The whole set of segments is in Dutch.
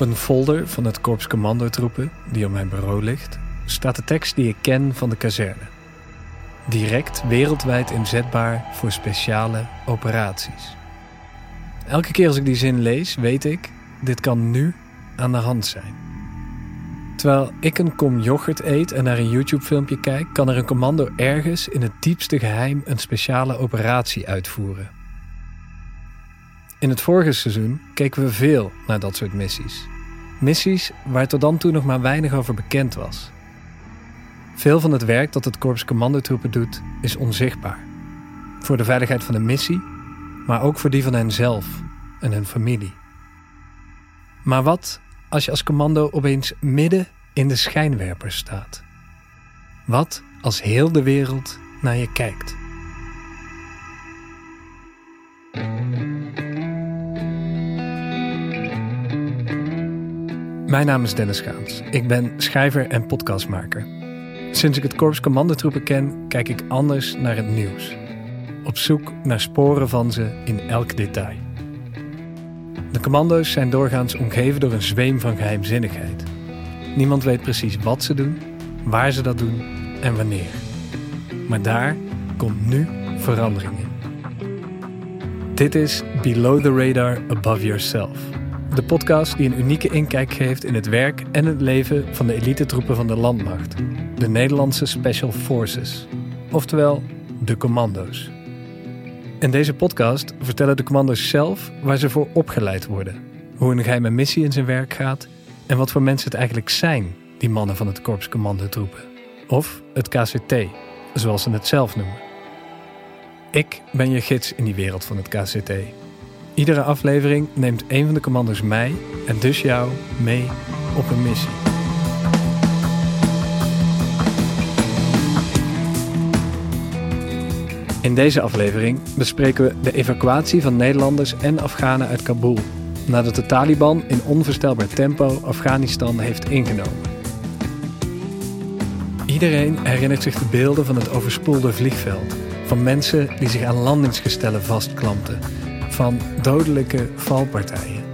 Op een folder van het Korps Commandotroepen, die op mijn bureau ligt, staat de tekst die ik ken van de kazerne. Direct wereldwijd inzetbaar voor speciale operaties. Elke keer als ik die zin lees, weet ik, dit kan nu aan de hand zijn. Terwijl ik een kom yoghurt eet en naar een YouTube-filmpje kijk, kan er een commando ergens in het diepste geheim een speciale operatie uitvoeren. In het vorige seizoen keken we veel naar dat soort missies. Missies waar tot dan toe nog maar weinig over bekend was. Veel van het werk dat het korps commandotroepen doet is onzichtbaar. Voor de veiligheid van de missie, maar ook voor die van henzelf en hun familie. Maar wat als je als commando opeens midden in de schijnwerpers staat? Wat als heel de wereld naar je kijkt? Mijn naam is Dennis Gaans. Ik ben schrijver en podcastmaker. Sinds ik het Korps Commandotroepen ken, kijk ik anders naar het nieuws. Op zoek naar sporen van ze in elk detail. De commando's zijn doorgaans omgeven door een zweem van geheimzinnigheid. Niemand weet precies wat ze doen, waar ze dat doen en wanneer. Maar daar komt nu verandering in. Dit is Below the Radar Above Yourself. De podcast die een unieke inkijk geeft in het werk en het leven van de elite troepen van de landmacht. De Nederlandse Special Forces. Oftewel, de commando's. In deze podcast vertellen de commando's zelf waar ze voor opgeleid worden. Hoe een geheime missie in zijn werk gaat en wat voor mensen het eigenlijk zijn, die mannen van het Korps Commandotroepen. Of het KCT, zoals ze het zelf noemen. Ik ben je gids in die wereld van het KCT. Iedere aflevering neemt een van de commando's mij en dus jou mee op een missie. In deze aflevering bespreken we de evacuatie van Nederlanders en Afghanen uit Kabul nadat de Taliban in onvoorstelbaar tempo Afghanistan heeft ingenomen. Iedereen herinnert zich de beelden van het overspoelde vliegveld, van mensen die zich aan landingsgestellen vastklampten, van dodelijke valpartijen.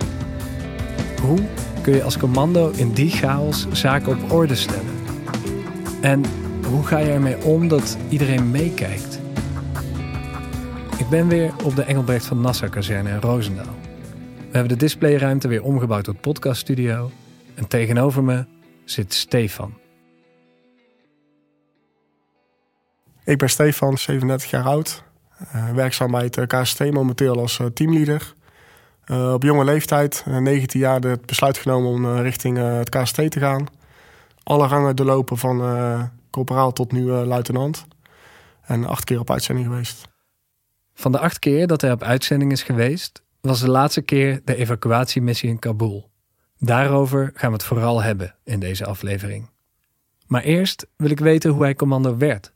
Hoe kun je als commando in die chaos zaken op orde stellen? En hoe ga je ermee om dat iedereen meekijkt? Ik ben weer op de Engelbrecht van Nassau-kazerne in Roosendaal. We hebben de displayruimte weer omgebouwd tot podcaststudio. En tegenover me zit Stefan. Ik ben Stefan, 37 jaar oud. Uh, werkzaam bij het KST momenteel als uh, teamleader. Op jonge leeftijd, 19 jaar, het besluit genomen om richting het KST te gaan. Alle rangen doorlopen van corporaal tot nu luitenant. En acht keer op uitzending geweest. Van de acht keer dat hij op uitzending is geweest, was de laatste keer de evacuatiemissie in Kabul. Daarover gaan we het vooral hebben in deze aflevering. Maar eerst wil ik weten hoe hij commando werd.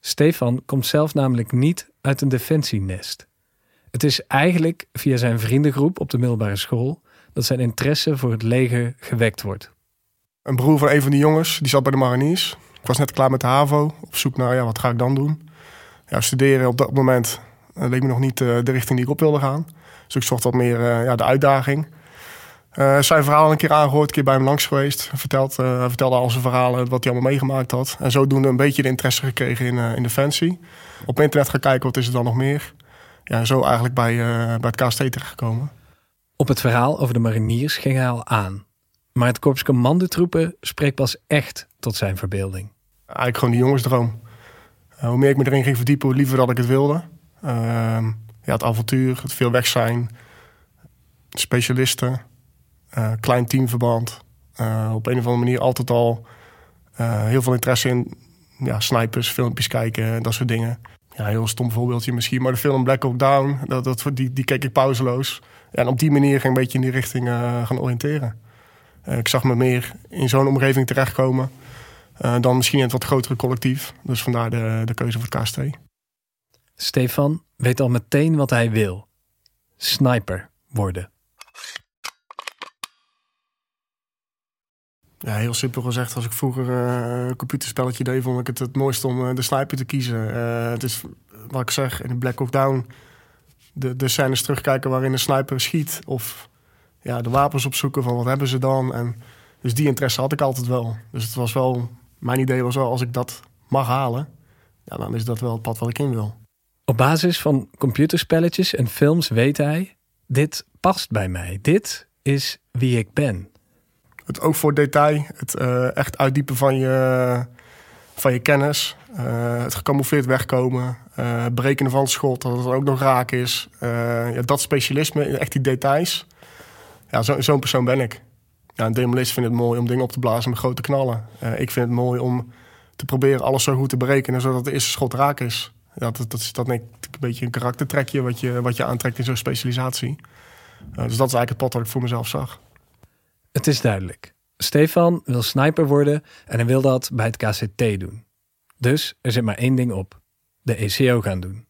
Stefan komt zelf namelijk niet uit een defensienest. Het is eigenlijk via zijn vriendengroep op de middelbare school dat zijn interesse voor het leger gewekt wordt. Een broer van een van die jongens, die zat bij de mariniers. Ik was net klaar met de HAVO, op zoek naar ja, wat ga ik dan doen. Ja, studeren op dat moment uh, leek me nog niet uh, de richting die ik op wilde gaan. Dus ik zocht wat meer uh, ja, de uitdaging. Uh, zijn verhaal een keer aangehoord, een keer bij hem langs geweest. Verteld, uh, hij vertelde al zijn verhalen, wat hij allemaal meegemaakt had. En zodoende een beetje de interesse gekregen in, uh, in Defensie. Op internet gaan kijken, wat is er dan nog meer? Ja, zo eigenlijk bij, bij het KST terechtgekomen. Op het verhaal over de mariniers ging hij al aan. Maar het korps commandotroepen spreekt pas echt tot zijn verbeelding. Eigenlijk gewoon die jongensdroom. hoe meer ik me erin ging verdiepen, hoe liever dat ik het wilde. Ehm, ja, het avontuur, het veel weg zijn, specialisten, uh, klein teamverband. Uh, op een of andere manier altijd al uh, heel veel interesse in ja, snipers, filmpjes kijken, dat soort dingen. Ja, heel stom voorbeeldje misschien, maar de film Black Hawk Down, dat, dat, die, die keek ik pauzeloos. En op die manier ging ik een beetje in die richting gaan oriënteren. ik zag me meer in zo'n omgeving terechtkomen dan misschien in het wat grotere collectief. Dus vandaar de, de keuze voor het KST. Stefan weet al meteen wat hij wil: sniper worden. Ja, heel simpel gezegd, als ik vroeger uh, een computerspelletje deed, vond ik het het mooiste om uh, de sniper te kiezen. Uh, het is wat ik zeg, in Black Hawk Down, de, de scènes terugkijken waarin een sniper schiet of ja, de wapens opzoeken van wat hebben ze dan. En, dus die interesse had ik altijd wel. Dus het was wel, mijn idee was wel, als ik dat mag halen, ja, dan is dat wel het pad wat ik in wil. Op basis van computerspelletjes en films weet hij: dit past bij mij. Dit is wie ik ben. Het oog voor detail, het uh, echt uitdiepen van je, van je kennis, uh, het gecamoufleerd wegkomen, uh, berekenen van het schot, dat het ook nog raak is. ja, dat specialisme, echt die details. Ja, zo'n zo persoon ben ik. Ja, een demolist vindt het mooi om dingen op te blazen met grote knallen. ik vind het mooi om te proberen alles zo goed te berekenen, zodat de eerste schot raak is. Ja, dat, dat is dat een beetje een karaktertrekje wat je, wat je aantrekt in zo'n specialisatie. dus dat is eigenlijk het pad dat ik voor mezelf zag. Het is duidelijk. Stefan wil sniper worden en hij wil dat bij het KCT doen. Dus er zit maar één ding op: de ECO gaan doen.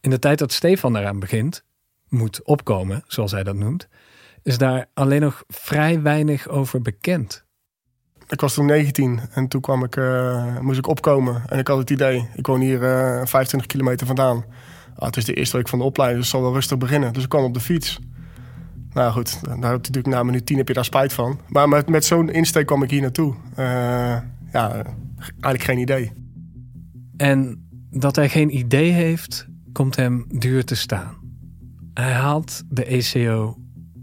In de tijd dat Stefan daaraan begint, moet opkomen, zoals hij dat noemt, is daar alleen nog vrij weinig over bekend. Ik was toen 19 en toen kwam ik, uh, moest ik opkomen. En ik had het idee, ik woon hier uh, eh, 25 kilometer vandaan. Ah, het is de eerste week van de opleiding, dus het zal wel rustig beginnen. Dus ik kwam op de fiets. Nou goed, daar natuurlijk na minuut 10 heb je daar spijt van. Maar met, met zo'n insteek kwam ik hier naartoe. Uh, ja, eigenlijk geen idee. En dat hij geen idee heeft, komt hem duur te staan. Hij haalt de ECO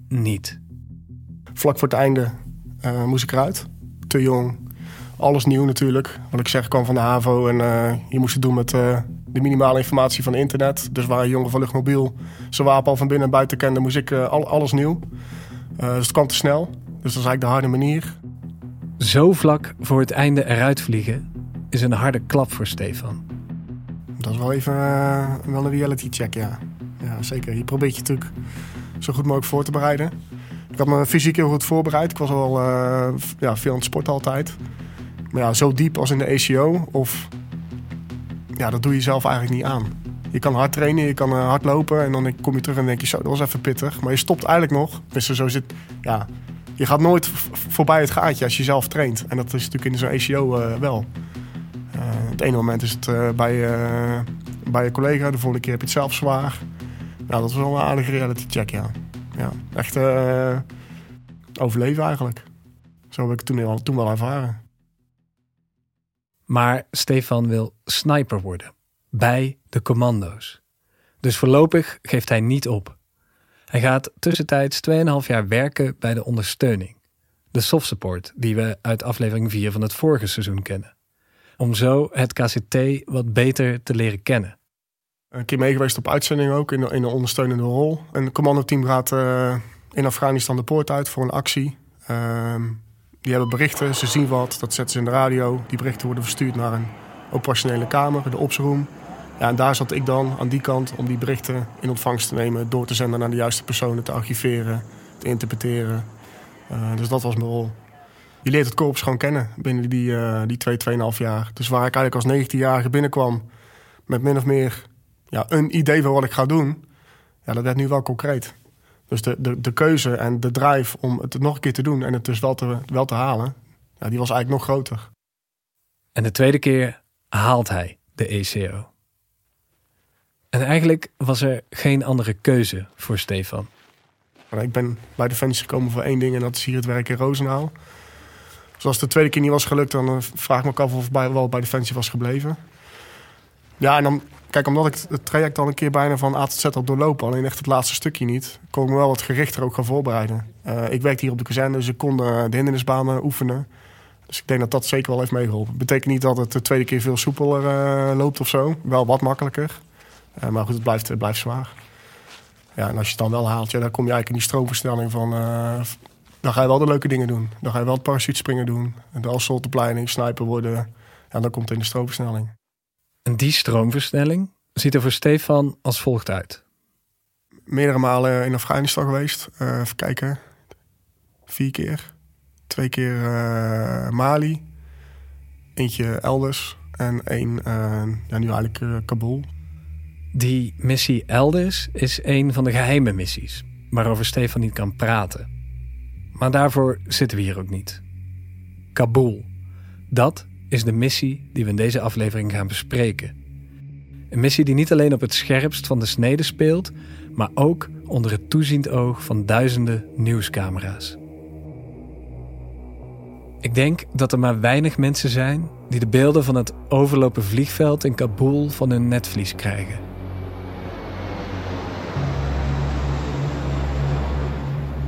niet. Vlak voor het einde uh, moest ik eruit. Te jong. Alles nieuw natuurlijk. Wat ik zeg, kwam van de HAVO en uh, je moest het doen met de minimale informatie van internet. Dus waar een jongen van Luchtmobiel zijn wapen al van binnen en buiten kende, moest ik uh, al, alles nieuw. Uh, dus het kwam te snel. Dus dat is eigenlijk de harde manier. Zo vlak voor het einde eruit vliegen is een harde klap voor Stefan. Dat is wel even uh, wel een reality check, ja. Ja, zeker. Je probeert je natuurlijk zo goed mogelijk voor te bereiden. Ik had me fysiek heel goed voorbereid. Ik was al ja, veel aan het sporten altijd. Maar ja, zo diep als in de ACO of ja, dat doe je zelf eigenlijk niet aan. Je kan hard trainen, je kan uh, hard lopen en dan kom je terug en denk je zo, dat was even pittig. Maar je stopt eigenlijk nog. Dus zo zit, ja, je gaat nooit voorbij het gaatje als je zelf traint. En dat is natuurlijk in zo'n ACO uh, wel. Uh, het ene moment is het bij, bij je collega, de volgende keer heb je het zelf zwaar. Nou, dat was wel een aardige reality check, ja. ja echt overleven eigenlijk. Zo heb ik het toen, toen wel ervaren. Maar Stefan wil sniper worden. Bij de commando's. Dus voorlopig geeft hij niet op. Hij gaat tussentijds 2,5 jaar werken bij de ondersteuning. De soft support die we uit aflevering 4 van het vorige seizoen kennen. Om zo het KCT wat beter te leren kennen. Een keer meegeweest op uitzending ook in, een ondersteunende rol. Een commandoteam gaat uh, in Afghanistan de poort uit voor een actie. Uh, die hebben berichten, ze zien wat, dat zetten ze in de radio. Die berichten worden verstuurd naar een operationele kamer, de opsroom. Ja, en daar zat ik dan aan die kant om die berichten in ontvangst te nemen, door te zenden naar de juiste personen, te archiveren, te interpreteren. Uh, dus dat was mijn rol. Je leert het korps gewoon kennen binnen die, uh, die twee, tweeënhalf jaar. Dus waar ik eigenlijk als 19-jarige binnenkwam met min of meer ja, een idee van wat ik ga doen, ja, dat werd nu wel concreet. Dus de, de, de keuze en de drive om het nog een keer te doen en het dus wel te, wel te halen, ja, die was eigenlijk nog groter. En de tweede keer haalt hij de ECO. En eigenlijk was er geen andere keuze voor Stefan. Ik ben bij Defensie gekomen voor één ding en dat is hier het werk in Roosendaal. Dus als de tweede keer niet was gelukt, dan eh, vraag ik me af of ik wel bij Defensie was gebleven. Ja, en dan Kijk, omdat ik het traject al een keer bijna van A tot Z had doorlopen, alleen echt het laatste stukje niet, kon ik me wel wat gerichter ook gaan voorbereiden. Uh, ik werkte hier op de kazerne, dus ik kon de, de hindernisbanen oefenen. Dus ik denk dat dat zeker wel heeft meegeholpen. Betekent niet dat het de tweede keer veel soepeler uh, loopt of zo. Wel wat makkelijker. Maar goed, het blijft, blijft zwaar. Ja, en als je het dan wel haalt, ja, dan kom je eigenlijk in die stroomverstelling van... dan ga je wel de leuke dingen doen. Dan ga je wel het parachutespringen doen. De assaultopleiding, sniper worden. Ja, dan komt het in de stroomversnelling. En die stroomversnelling ziet er voor Stefan als volgt uit. Meerdere malen in Afghanistan geweest. Uh, even kijken. Vier keer. Twee keer uh, Mali. Eentje elders. En één, uh, ja, nu eigenlijk Kabul. Die missie elders is een van de geheime missies. Waarover Stefan niet kan praten. Maar daarvoor zitten we hier ook niet. Kabul. Dat is de missie die we in deze aflevering gaan bespreken. Een missie die niet alleen op het scherpst van de snede speelt, maar ook onder het toeziend oog van duizenden nieuwscamera's. Ik denk dat er maar weinig mensen zijn die de beelden van het overlopen vliegveld in Kabul van hun netvlies krijgen.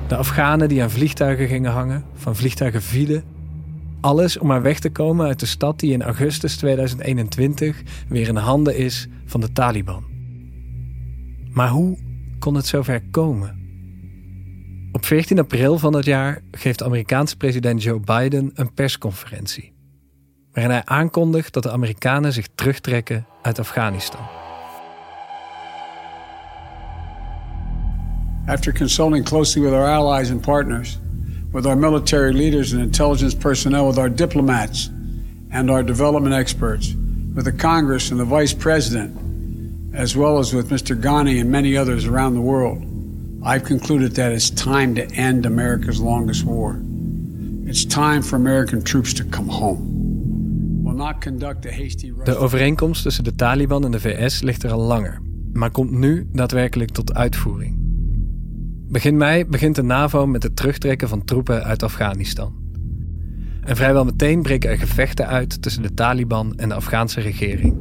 De Afghanen die aan vliegtuigen gingen hangen, van vliegtuigen vielen. Alles om maar weg te komen uit de stad die in augustus 2021 weer in handen is van de Taliban. Maar hoe kon het zover komen? Op 14 april van dat jaar geeft Amerikaanse president Joe Biden een persconferentie. Waarin hij aankondigt dat de Amerikanen zich terugtrekken uit Afghanistan. After consulting closely with our allies and partners, with our military leaders and intelligence personnel, with our diplomats and our development experts, with the Congress and the Vice President, as well as with Mr. Ghani and many others around the world, I've concluded that it's time to end America's longest war. It's time for American troops to come home. De overeenkomst tussen de Taliban en de VS ligt er al langer, maar komt nu daadwerkelijk tot uitvoering. Begin mei begint de NAVO met het terugtrekken van troepen uit Afghanistan. En vrijwel meteen breken er gevechten uit tussen de Taliban en de Afghaanse regering.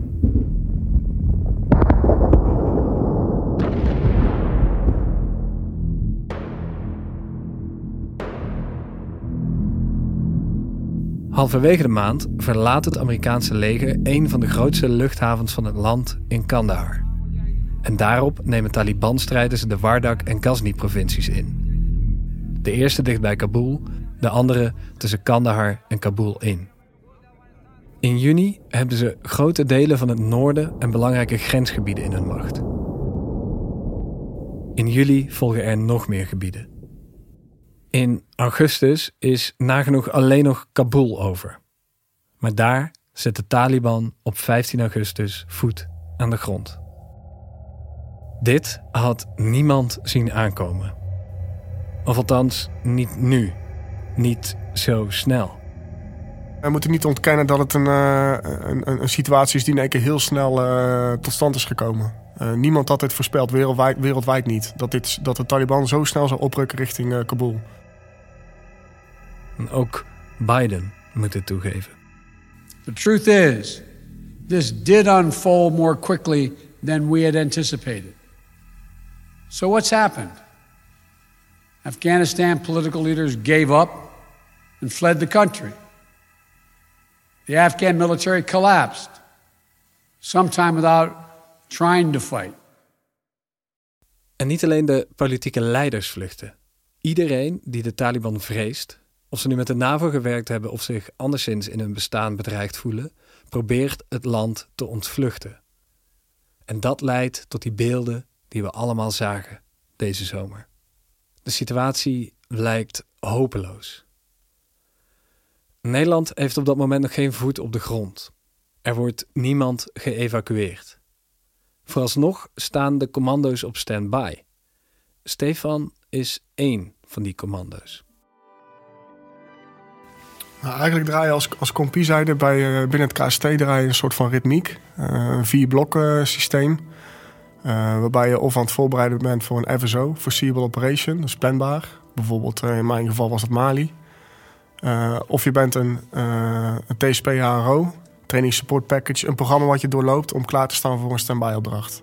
Halverwege de maand verlaat het Amerikaanse leger een van de grootste luchthavens van het land in Kandahar. En daarop nemen Taliban-strijders de Wardak en Ghazni-provincies in. De eerste dicht bij Kabul, de andere tussen Kandahar en Kabul in. In juni hebben ze grote delen van het noorden en belangrijke grensgebieden in hun macht. In juli volgen er nog meer gebieden. In augustus is nagenoeg alleen nog Kabul over. Maar daar zet de Taliban op 15 augustus voet aan de grond. Dit had niemand zien aankomen. Of althans, niet nu. Niet zo snel. We moeten niet ontkennen dat het een, uh, een, een, situatie is die in één keer heel snel uh, tot stand is gekomen. Uh, niemand had dit voorspeld, wereldwijd, wereldwijd niet. Dat, dit, dat de Taliban zo snel zou oprukken richting Kabul. En ook Biden moet het toegeven. The truth is, this did unfold more quickly than we had anticipated. So what's happened? Afghanistan political leaders gave up and fled the country. The Afghan military collapsed, sometime without trying to fight. En niet alleen de politieke leiders vluchten. Iedereen die de Taliban vreest, of ze nu met de NAVO gewerkt hebben of zich anderszins in hun bestaan bedreigd voelen, probeert het land te ontvluchten. En dat leidt tot die beelden die we allemaal zagen deze zomer. De situatie lijkt hopeloos. Nederland heeft op dat moment nog geen voet op de grond. Er wordt niemand geëvacueerd. Vooralsnog staan de commando's op standby. Stefan is één van die commando's. Nou, eigenlijk draai je als, als compie bij, uh, binnen het KST draai je een soort van ritmiek. Uh, een vier blokken systeem. Uh, waarbij je of aan het voorbereiden bent voor een FSO, Foreseeable Operation, dus planbaar. Bijvoorbeeld in mijn geval was het Mali. of je bent een, een TSP-HRO, Training Support Package. Een programma wat je doorloopt om klaar te staan voor een standby opdracht.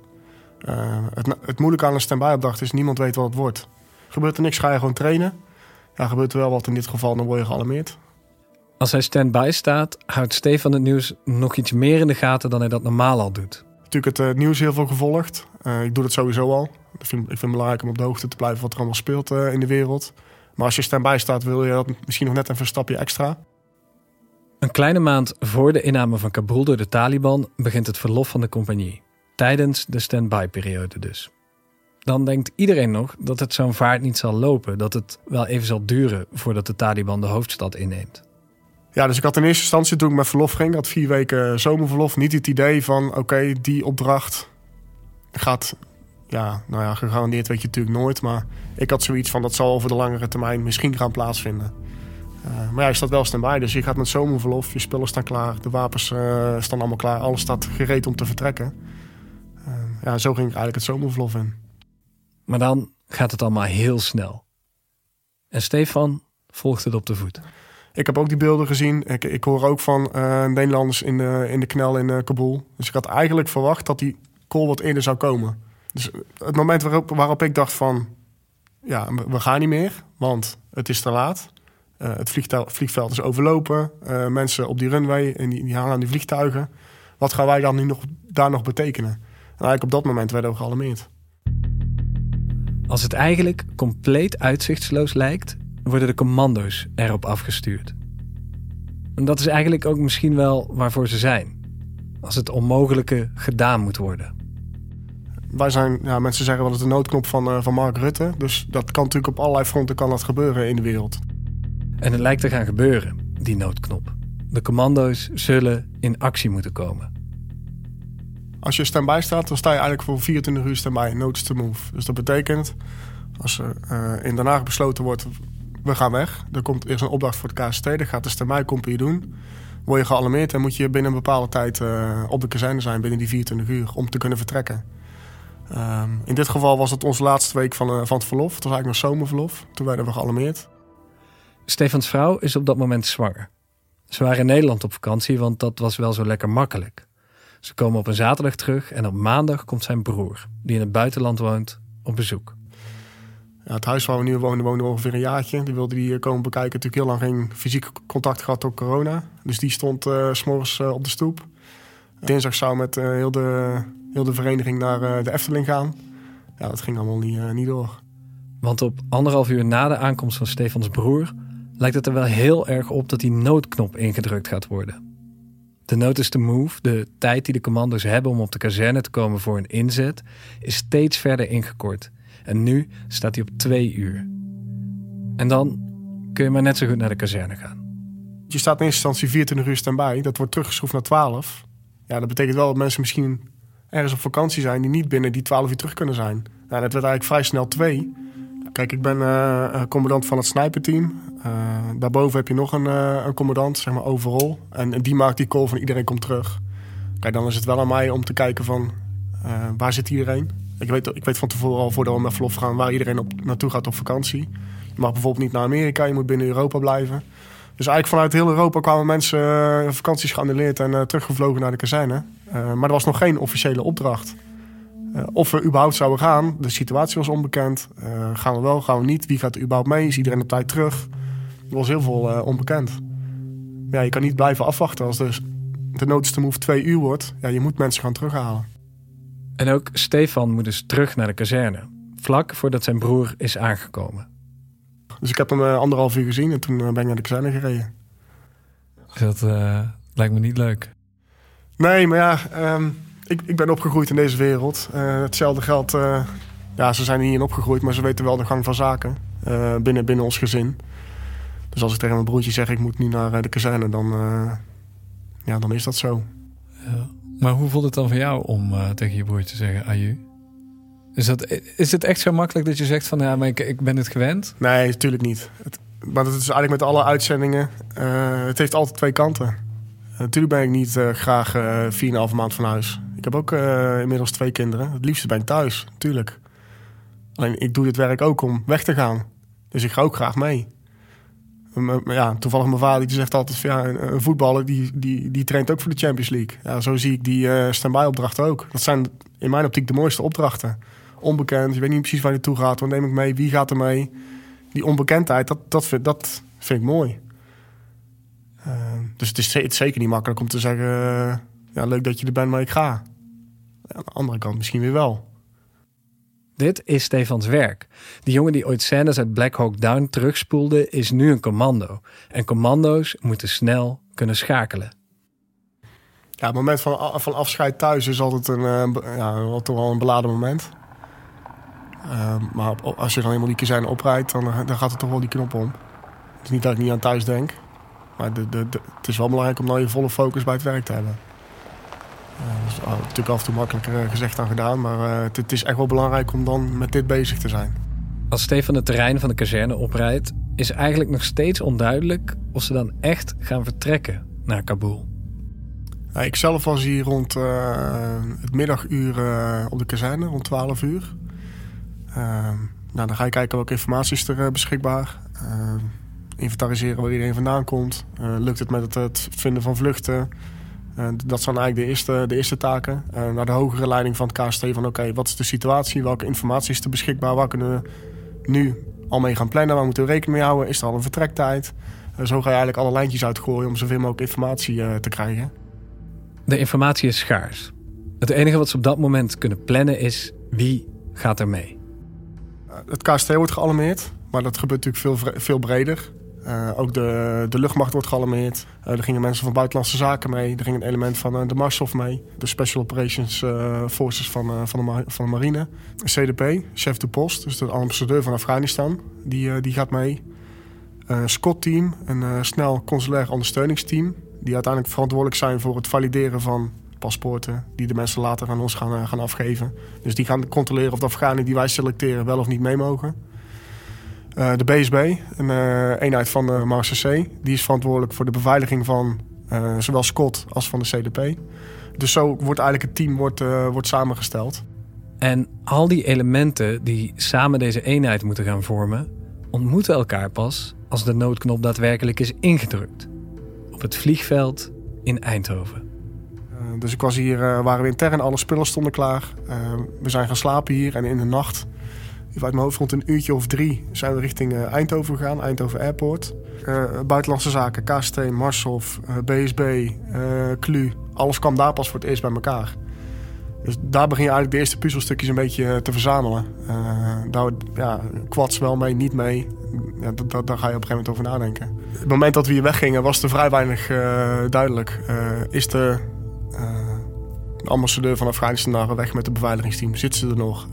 het, het moeilijke aan een standby opdracht is niemand weet wat het wordt. Gebeurt er niks, ga je gewoon trainen. Ja, gebeurt er wel wat in dit geval, dan word je gealarmeerd. Als hij stand-by staat, houdt Stefan het nieuws nog iets meer in de gaten dan hij dat normaal al doet. Natuurlijk het uh, nieuws heel veel gevolgd. Uh, ik doe dat sowieso al. Ik vind, ik vind het belangrijk om op de hoogte te blijven wat er allemaal speelt uh, in de wereld. Maar als je stand-by staat, wil je dat misschien nog net even een stapje extra. Een kleine maand voor de inname van Kabul door de Taliban begint het verlof van de compagnie. Tijdens de stand-by-periode dus. Dan denkt iedereen nog dat het zo'n vaart niet zal lopen, dat het wel even zal duren voordat de Taliban de hoofdstad inneemt. Ja, dus ik had in eerste instantie toen ik met verlof ging, had vier weken zomerverlof, niet het idee van oké, die opdracht gaat, ja, nou ja, gegarandeerd weet je natuurlijk nooit, maar ik had zoiets van dat zal over de langere termijn misschien gaan plaatsvinden. Uh, maar ja, je staat wel stand dus je gaat met zomerverlof, je spullen staan klaar, de wapens uh, staan allemaal klaar, alles staat gereed om te vertrekken. Ja, zo ging ik eigenlijk het zomerverlof in. Maar dan gaat het allemaal heel snel. En Stefan volgt het op de voet. Ik heb ook die beelden gezien. Ik, ik hoor ook van uh, Nederlanders in de, in de knel in uh, Kabul. Dus ik had eigenlijk verwacht dat die call wat eerder zou komen. Dus het moment waarop, waarop ik dacht van... ja, we gaan niet meer, want het is te laat. Uh, het vliegveld is overlopen. mensen op die runway en die, die hangen aan die vliegtuigen. Wat gaan wij dan nu nog, daar nog betekenen? En eigenlijk op dat moment werden we gealarmeerd. Als het eigenlijk compleet uitzichtsloos lijkt, worden de commando's erop afgestuurd. En dat is eigenlijk ook misschien wel waarvoor ze zijn. Als het onmogelijke gedaan moet worden. Wij zijn, ja, mensen zeggen wel het de noodknop van, uh, van Mark Rutte. Dus dat kan natuurlijk op allerlei fronten kan dat gebeuren in de wereld. En het lijkt te gaan gebeuren, die noodknop. De commando's zullen in actie moeten komen. Als je standby staat, dan sta je eigenlijk voor 24 uur standby, notice to move. Dus dat betekent, als er uh, in Den Haag besloten wordt, we gaan weg. Er komt eerst een opdracht voor de KST, dan gaat de standby-compagnie doen. Word je gealarmeerd en moet je binnen een bepaalde tijd uh, op de kazerne zijn, binnen die 24 uur, om te kunnen vertrekken. Um, in dit geval was het onze laatste week van, uh, van het verlof. Het was eigenlijk nog zomerverlof. Toen werden we gealarmeerd. Stefans vrouw is op dat moment zwanger. Ze waren in Nederland op vakantie, want dat was wel zo lekker makkelijk. Ze komen op een zaterdag terug en op maandag komt zijn broer, die in het buitenland woont, op bezoek. Ja, het huis waar we nu wonen, woonde ongeveer een jaartje. Die wilde die komen bekijken. Natuurlijk heel lang geen fysiek contact gehad door corona. Dus die stond uh, s'morgens uh, op de stoep. Dinsdag zou met heel, de, heel de vereniging naar de Efteling gaan. Ja, dat ging allemaal niet, niet door. Want op anderhalf uur na de aankomst van Stefans broer... lijkt het er wel heel erg op dat die noodknop ingedrukt gaat worden. De notice to move, de tijd die de commando's hebben om op de kazerne te komen voor een inzet, is steeds verder ingekort. En nu staat hij op twee uur. En dan kun je maar net zo goed naar de kazerne gaan. Je staat in eerste instantie 24 uur standby. Dat wordt teruggeschroefd naar 12. Ja, dat betekent wel dat mensen misschien ergens op vakantie zijn... die niet binnen die 12 uur terug kunnen zijn. Nou, dat werd eigenlijk vrij snel twee. Kijk, ik ben uh, commandant van het sniperteam. Uh, daarboven heb je nog een, uh, een commandant, zeg maar overal. En, en, die maakt die call van iedereen komt terug. Kijk, dan is het wel aan mij om te kijken van waar zit iedereen? Ik weet, ik weet van tevoren al voordat we met verlof gaan waar iedereen op, naartoe gaat op vakantie. Je mag bijvoorbeeld niet naar Amerika, je moet binnen Europa blijven. Dus eigenlijk vanuit heel Europa kwamen mensen uh, vakanties geannuleerd en uh, teruggevlogen naar de kazerne. Uh, maar er was nog geen officiële opdracht. of we überhaupt zouden gaan, de situatie was onbekend. gaan we wel, gaan we niet? Wie gaat er überhaupt mee? Is iedereen op tijd terug? Er was heel veel onbekend. Ja, je kan niet blijven afwachten als de, de to move twee uur wordt. Ja, je moet mensen gaan terughalen. En ook Stefan moet dus terug naar de kazerne. Vlak voordat zijn broer is aangekomen. Dus ik heb hem uh, anderhalf uur gezien en toen uh, ben ik naar de kazerne gereden. Dat uh, lijkt me niet leuk. Nee, maar ja, um, ik, ik ben opgegroeid in deze wereld. hetzelfde geldt, ja, ze zijn hier niet in opgegroeid, maar ze weten wel de gang van zaken binnen, binnen ons gezin. Dus als ik tegen mijn broertje zeg ik moet nu naar de kazerne, dan, ja, dan is dat zo. Ja. Maar hoe voelt het dan voor jou om uh, tegen je broertje te zeggen aju? Is, dat, is het echt zo makkelijk dat je zegt van ja, maar ik, ik ben het gewend? Nee, natuurlijk niet. Het, maar dat is eigenlijk met alle uitzendingen. Uh, het heeft altijd twee kanten. Uh, natuurlijk ben ik niet graag uh, 4,5 maand van huis. Ik heb ook inmiddels twee kinderen. Het liefste ben ik thuis, natuurlijk. Alleen ik doe dit werk ook om weg te gaan. Dus ik ga ook graag mee ja, toevallig mijn vader die zegt altijd van ja, een, voetballer die, die, die traint ook voor de Champions League. Ja, zo zie ik die uh, standby opdrachten ook. Dat zijn in mijn optiek de mooiste opdrachten. Onbekend, je weet niet precies waar je toe gaat. Wat neem ik mee? Wie gaat er mee? Die onbekendheid, dat, dat, vind, dat vind ik mooi. Uh, dus het is, het is, zeker niet makkelijk om te zeggen... Uh, ja, leuk dat je er bent, maar ik ga. aan de andere kant misschien weer wel. Dit is Stefans werk. Die jongen die ooit scènes uit Black Hawk Down terugspoelde, is nu een commando. En commando's moeten snel kunnen schakelen. Ja, het moment van, van afscheid thuis is altijd een, uh, ja, toch wel een beladen moment. Uh, maar als je dan helemaal die kazerne oprijdt, dan, eh, dan gaat er toch wel die knop om. Het is niet dat ik niet aan thuis denk. Maar de, de, het is wel belangrijk om dan je volle focus bij het werk te hebben. Dat is natuurlijk af en toe makkelijker eh, gezegd dan gedaan. Maar het, het, is echt wel belangrijk om dan met dit bezig te zijn. Als Stefan het terrein van de kazerne oprijdt... is eigenlijk nog steeds onduidelijk of ze dan echt gaan vertrekken naar Kabul. Nou, ik zelf was hier rond uh, het middaguur op de kazerne, rond 12 uur. Nou, dan ga je kijken welke informatie is er beschikbaar. inventariseren waar iedereen vandaan komt. lukt het met het, het vinden van vluchten? Dat zijn eigenlijk de eerste, de eerste taken. naar de hogere leiding van het KST van oké, wat is de situatie? Welke informatie is er beschikbaar? Waar kunnen we nu al mee gaan plannen? Waar moeten we rekening mee houden? Is er al een vertrektijd? zo ga je eigenlijk alle lijntjes uitgooien om zoveel mogelijk informatie te krijgen. De informatie is schaars. Het enige wat ze op dat moment kunnen plannen is wie gaat er mee. Het KST wordt gealarmeerd, maar dat gebeurt natuurlijk veel, veel breder. Uh, ook de, de luchtmacht wordt gealarmeerd. Uh, er gingen mensen van buitenlandse zaken mee. Er ging een element van uh, de Marshof mee. De Special Operations Forces van, van, de, van de marine. CDP, chef de post, dus de ambassadeur van Afghanistan, die, die gaat mee. Een SCOT-team, een snel consulair ondersteuningsteam die uiteindelijk verantwoordelijk zijn voor het valideren van paspoorten die de mensen later aan ons gaan, eh, gaan afgeven. Dus die gaan controleren of de Afghanen die wij selecteren wel of niet mee mogen. Uh, de BSB, een uh, eenheid van de Marseille, die is verantwoordelijk voor de beveiliging van uh, zowel Scott als van de CDP. Dus zo wordt eigenlijk het team wordt, wordt samengesteld. En al die elementen die samen deze eenheid moeten gaan vormen, ontmoeten elkaar pas als de noodknop daadwerkelijk is ingedrukt op het vliegveld in Eindhoven. Dus ik was hier, waren we intern, alle spullen stonden klaar. We zijn gaan slapen hier en in de nacht, uit mijn hoofd rond een uurtje of drie, zijn we richting Eindhoven gegaan, Eindhoven Airport. buitenlandse zaken, KST, Marshof, BSB, CLU, alles kwam daar pas voor het eerst bij elkaar. Dus daar begin je eigenlijk de eerste puzzelstukjes een beetje te verzamelen. daar ja, kwads wel mee, niet mee ja, daar ga je op een gegeven moment over nadenken. Het moment dat we hier weggingen was er vrij weinig duidelijk. Is de, de, ambassadeur van Afghanistan daar weg met het beveiligingsteam? Zitten ze er nog?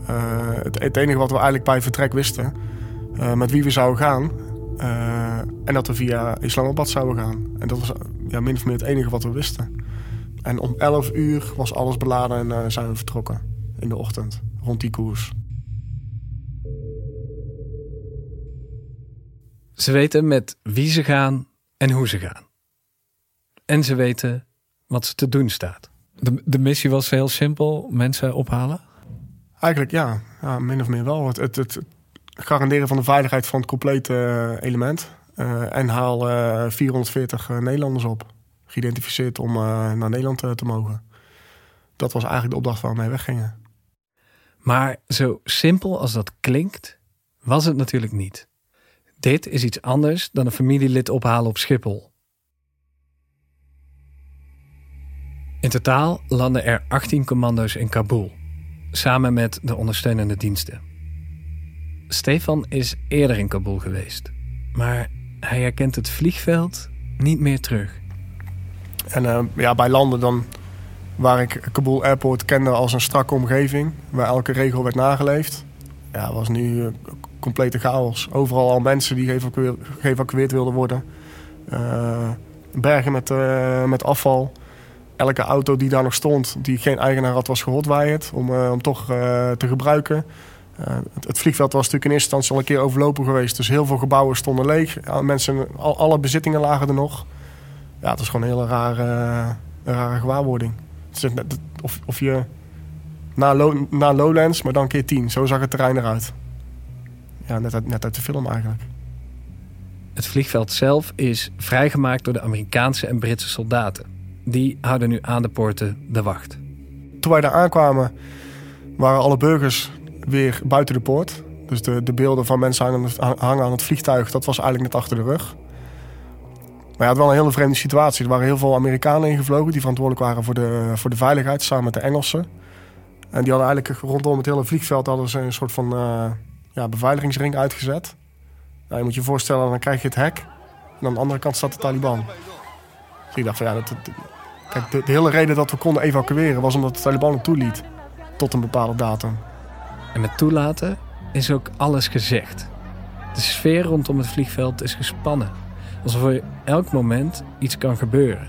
Het, het, enige wat we eigenlijk bij vertrek wisten, met wie we zouden gaan... en dat we via Islamabad zouden gaan. En dat was ja, min of meer het enige wat we wisten. En om 11 uur was alles beladen en zijn we vertrokken in de ochtend, rond die koers. Ze weten met wie ze gaan en hoe ze gaan. En ze weten wat ze te doen staat. De, de missie was heel simpel: mensen ophalen? Eigenlijk ja, ja min of meer wel. Het, het, het garanderen van de veiligheid van het complete eh, element. Uh, en haal uh, 440 Nederlanders op. Geïdentificeerd om naar Nederland te mogen. Dat was eigenlijk de opdracht waar we mee weggingen. Maar zo simpel als dat klinkt, was het natuurlijk niet. Dit is iets anders dan een familielid ophalen op Schiphol. In totaal landen er 18 commando's in Kabul, samen met de ondersteunende diensten. Stefan is eerder in Kabul geweest, maar hij herkent het vliegveld niet meer terug. En uh, ja, bij landen dan waar ik Kabul Airport kende als een strakke omgeving, waar elke regel werd nageleefd, ja, was nu eh, complete chaos. Overal al mensen die geëvacueerd, wilden worden. Uh, bergen met, met afval. Elke auto die daar nog stond, die geen eigenaar had, was gehotwired om, uh, om toch te gebruiken. Het, het, vliegveld was natuurlijk in eerste instantie al een keer overlopen geweest. Dus heel veel gebouwen stonden leeg. Mensen, al, alle bezittingen lagen er nog. Ja, het is gewoon een hele rare, rare gewaarwording. Het is of, of je na, na Lowlands, maar dan keer tien. Zo zag het terrein eruit ja, net, uit, net uit de film eigenlijk. Het vliegveld zelf is vrijgemaakt door de Amerikaanse en Britse soldaten. Die houden nu aan de poorten de wacht. Toen wij daar aankwamen, waren alle burgers weer buiten de poort. Dus de, de beelden van mensen hangen aan het vliegtuig, dat was eigenlijk net achter de rug. Maar ja, het was wel een hele vreemde situatie. Er waren heel veel Amerikanen ingevlogen die verantwoordelijk waren voor de, voor de veiligheid, samen met de Engelsen. En die hadden eigenlijk rondom het hele vliegveld hadden ze een soort van uh, ja, beveiligingsring uitgezet. Nou, je moet je voorstellen, dan krijg je het hek. En aan de andere kant staat de Taliban. Dus ik dacht van ja, dat, kijk, de, hele reden dat we konden evacueren was omdat de Taliban het toeliet. Tot een bepaalde datum. En met toelaten is ook alles gezegd. De sfeer rondom het vliegveld is gespannen. Alsof er elk moment iets kan gebeuren.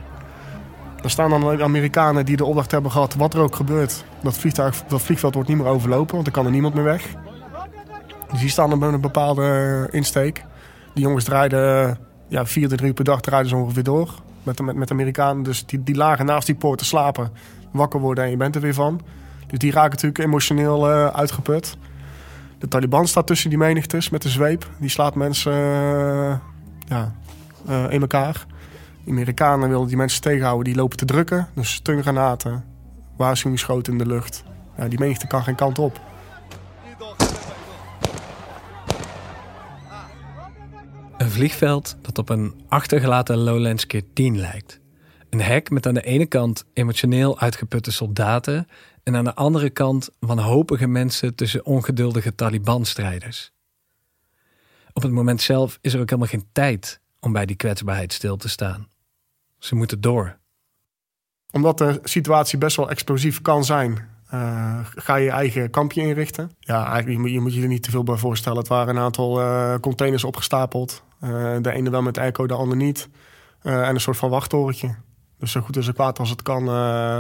Er staan dan Amerikanen die de opdracht hebben gehad, wat er ook gebeurt. Dat, vliegtuig, dat vliegveld wordt niet meer overlopen, want er kan er niemand meer weg. Dus die staan op een bepaalde insteek. Die jongens draaiden ja, 24 uur per dag draaiden ze ongeveer door. Met, met, met Amerikanen. Dus die, die lagen naast die poort te slapen. Wakker worden en je bent er weer van. Dus die raken natuurlijk emotioneel uh, uitgeput. De Taliban staat tussen die menigtes met de zweep. Die slaat mensen uh, ja, uh, in elkaar. De Amerikanen willen die mensen tegenhouden, die lopen te drukken. Dus steungranaten, waarschuwingsschoten in de lucht. Ja, die menigte kan geen kant op. vliegveld dat op een achtergelaten Lowlands keer 10 lijkt. Een hek met aan de ene kant emotioneel uitgeputte soldaten en aan de andere kant wanhopige mensen tussen ongeduldige Taliban-strijders. Op het moment zelf is er ook helemaal geen tijd om bij die kwetsbaarheid stil te staan. Ze moeten door. Omdat de situatie best wel explosief kan zijn, uh, ga je je eigen kampje inrichten. Ja, eigenlijk je moet je er niet te veel bij voorstellen. Het waren een aantal uh, containers opgestapeld. Uh, de ene wel met echo, de andere niet. en een soort van wachttorentje. Dus zo goed en zo kwaad als het kan,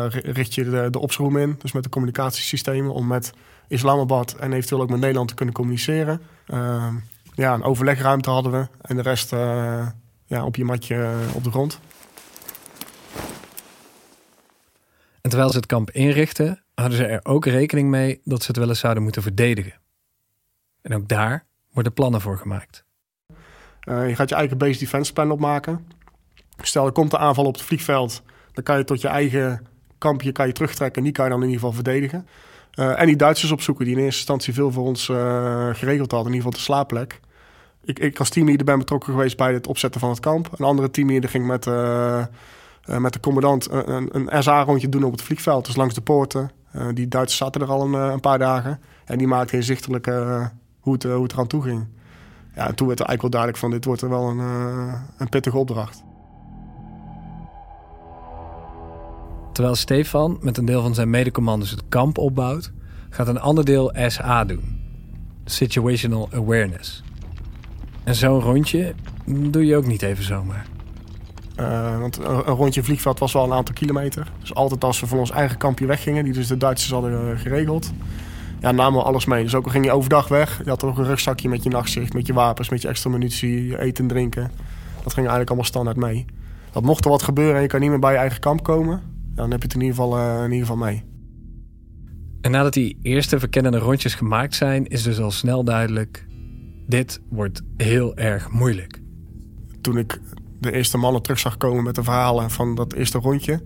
richt je de, opschroom in. Dus met de communicatiesystemen om met Islamabad en eventueel ook met Nederland te kunnen communiceren. ja, een overlegruimte hadden we. En de rest ja, op je matje op de grond. En terwijl ze het kamp inrichten, hadden ze er ook rekening mee dat ze het wel eens zouden moeten verdedigen. En ook daar worden plannen voor gemaakt. Uh, je gaat je eigen base defense plan opmaken. Stel, er komt een aanval op het vliegveld. Dan kan je tot je eigen kampje kan je terugtrekken. En die kan je dan in ieder geval verdedigen. Uh, en die Duitsers opzoeken die in eerste instantie veel voor ons uh, geregeld hadden. In ieder geval de slaapplek. Ik, ik als teamleader ben betrokken geweest bij het opzetten van het kamp. Een andere teamleader ging met, met de commandant een, een SA-rondje doen op het vliegveld. Dus langs de poorten. Die Duitsers zaten er al een, een, paar dagen. En die maakten inzichtelijk hoe, het, hoe het eraan toe ging. Ja, en toen werd er eigenlijk wel duidelijk van... dit wordt er wel een, een pittige opdracht. Terwijl Stefan met een deel van zijn medecommandos het kamp opbouwt... gaat een ander deel SA doen. Situational Awareness. En zo'n rondje doe je ook niet even zomaar. Uh, want een, rondje vliegveld was wel een aantal kilometer. Dus altijd als we van ons eigen kampje weggingen, die dus de Duitsers hadden uh, geregeld, ja, namen we alles mee. Dus ook al ging je overdag weg, je had er een rugzakje met je nachtzicht, met je wapens, met je extra munitie, je eten en drinken. Dat ging eigenlijk allemaal standaard mee. Dat mocht er wat gebeuren en je kan niet meer bij je eigen kamp komen, dan heb je het in ieder geval, uh, in ieder geval mee. En nadat die eerste verkennende rondjes gemaakt zijn, is dus al snel duidelijk: dit wordt heel erg moeilijk. Toen ik de eerste mannen terug zag komen met de verhalen van dat eerste rondje.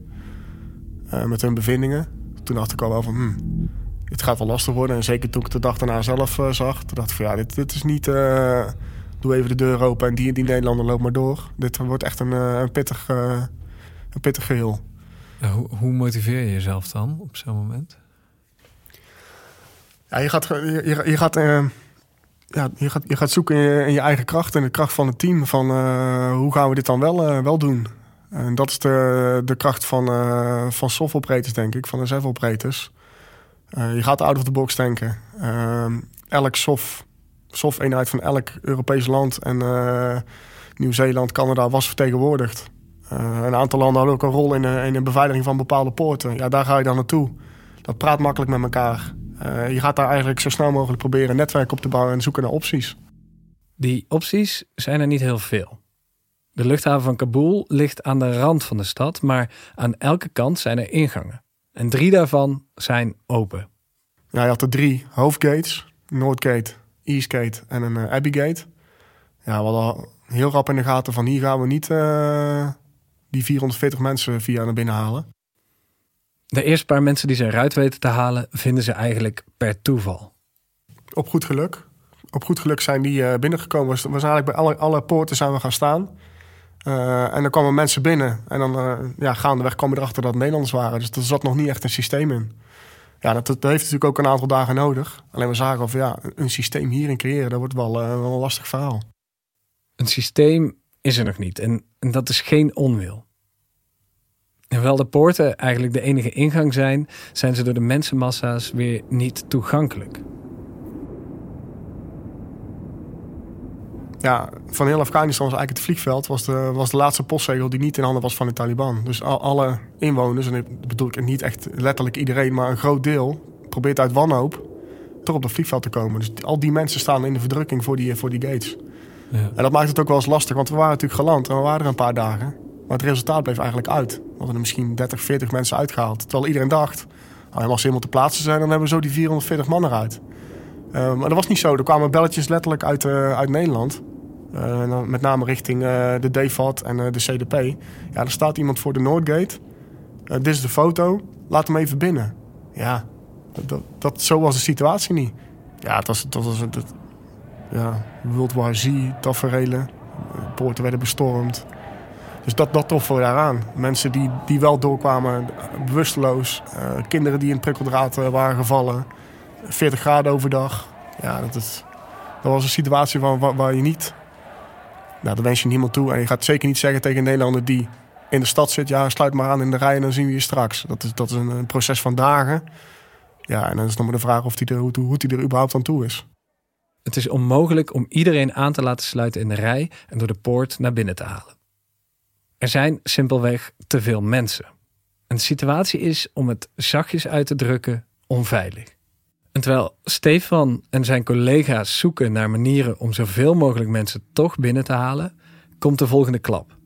Uh, met hun bevindingen. Toen dacht ik al wel van, hmm, dit gaat wel lastig worden. En zeker toen ik de dag daarna zelf uh, zag, toen dacht ik van ja, dit, dit is niet... Uh, doe even de deur open en die, die Nederlander loopt maar door. Dit wordt echt een, een, pittig, een pittig geheel. Hoe, hoe, motiveer je jezelf dan op zo'n moment? Ja, je gaat... Je, je gaat ja, je, gaat, je gaat zoeken in je, in je, eigen kracht en de kracht van het team. Van uh, hoe gaan we dit dan wel, uh, wel doen? En dat is de, de kracht van, van soft denk ik, van de ZEV-operators. je gaat out of the box denken. elk soft, soft-eenheid van elk Europees land en Nieuw-Zeeland, Canada was vertegenwoordigd. een aantal landen hadden ook een rol in, in de beveiliging van bepaalde poorten. Ja, daar ga je dan naartoe. Dat praat makkelijk met elkaar. Je gaat daar eigenlijk zo snel mogelijk proberen een netwerk op te bouwen en zoeken naar opties. Die opties zijn er niet heel veel. De luchthaven van Kabul ligt aan de rand van de stad, maar aan elke kant zijn er ingangen. En drie daarvan zijn open. Ja, je had er drie hoofdgates: Noordgate, Eastgate en een uh, Abbey Ja, we hadden heel rap in de gaten van hier gaan we niet uh, die 440 mensen via naar binnen halen. De eerste paar mensen die ze eruit weten te halen, vinden ze eigenlijk per toeval. Op goed geluk. Op goed geluk zijn die uh, binnengekomen. We zijn eigenlijk bij alle, alle poorten zijn we gaan staan. Uh, en dan kwamen mensen binnen. En dan uh, ja, gaandeweg kwam je erachter dat het Nederlanders waren. Dus er zat nog niet echt een systeem in. Ja, dat, heeft natuurlijk ook een aantal dagen nodig. Alleen we zagen of ja, een systeem hierin creëren, dat wordt wel, wel een lastig verhaal. Een systeem is er nog niet. En, en dat is geen onwil. Hoewel de poorten eigenlijk de enige ingang zijn, zijn ze door de mensenmassa's weer niet toegankelijk. Ja, van heel Afghanistan was eigenlijk het vliegveld was de, was de laatste postzegel die niet in handen was van de Taliban. Dus al, alle inwoners, en ik bedoel ik niet echt letterlijk iedereen, maar een groot deel probeert uit wanhoop toch op dat vliegveld te komen. Dus al die mensen staan in de verdrukking voor die, voor die gates. Ja. En dat maakt het ook wel eens lastig, want we waren natuurlijk geland en we waren er een paar dagen. Maar het resultaat bleef eigenlijk uit. We hadden er misschien 30, 40 mensen uitgehaald. Terwijl iedereen dacht, nou, als ze helemaal te plaatsen zijn, dan hebben we zo die 440 man eruit. Uh, maar dat was niet zo. Er kwamen belletjes letterlijk uit, uh, uit Nederland. Uh, met name richting de DVAT en de CDP. Ja, er staat iemand voor de Noordgate. dit is de foto. Laat hem even binnen. Ja, dat, dat, zo was de situatie niet. Ja, het was, dat was het, ja, World War Z tafereelen. Poorten werden bestormd. Dus dat, dat troffen we daaraan. Mensen die, die wel doorkwamen, bewusteloos. Kinderen die in prikkeldraad waren gevallen. 40 graden overdag. Ja, dat, is, dat was een situatie waar, waar, je niet... Nou, dat wens je niemand toe. En je gaat zeker niet zeggen tegen een Nederlander die in de stad zit... ja, sluit maar aan in de rij en dan zien we je straks. Dat is, dat is een, proces van dagen. Ja, en dan is nog maar de vraag of die er, hoe, hoe die er überhaupt aan toe is. Het is onmogelijk om iedereen aan te laten sluiten in de rij... en door de poort naar binnen te halen. Er zijn simpelweg te veel mensen. En de situatie is, om het zachtjes uit te drukken, onveilig. En terwijl Stefan en zijn collega's zoeken naar manieren om zoveel mogelijk mensen toch binnen te halen, komt de volgende klap.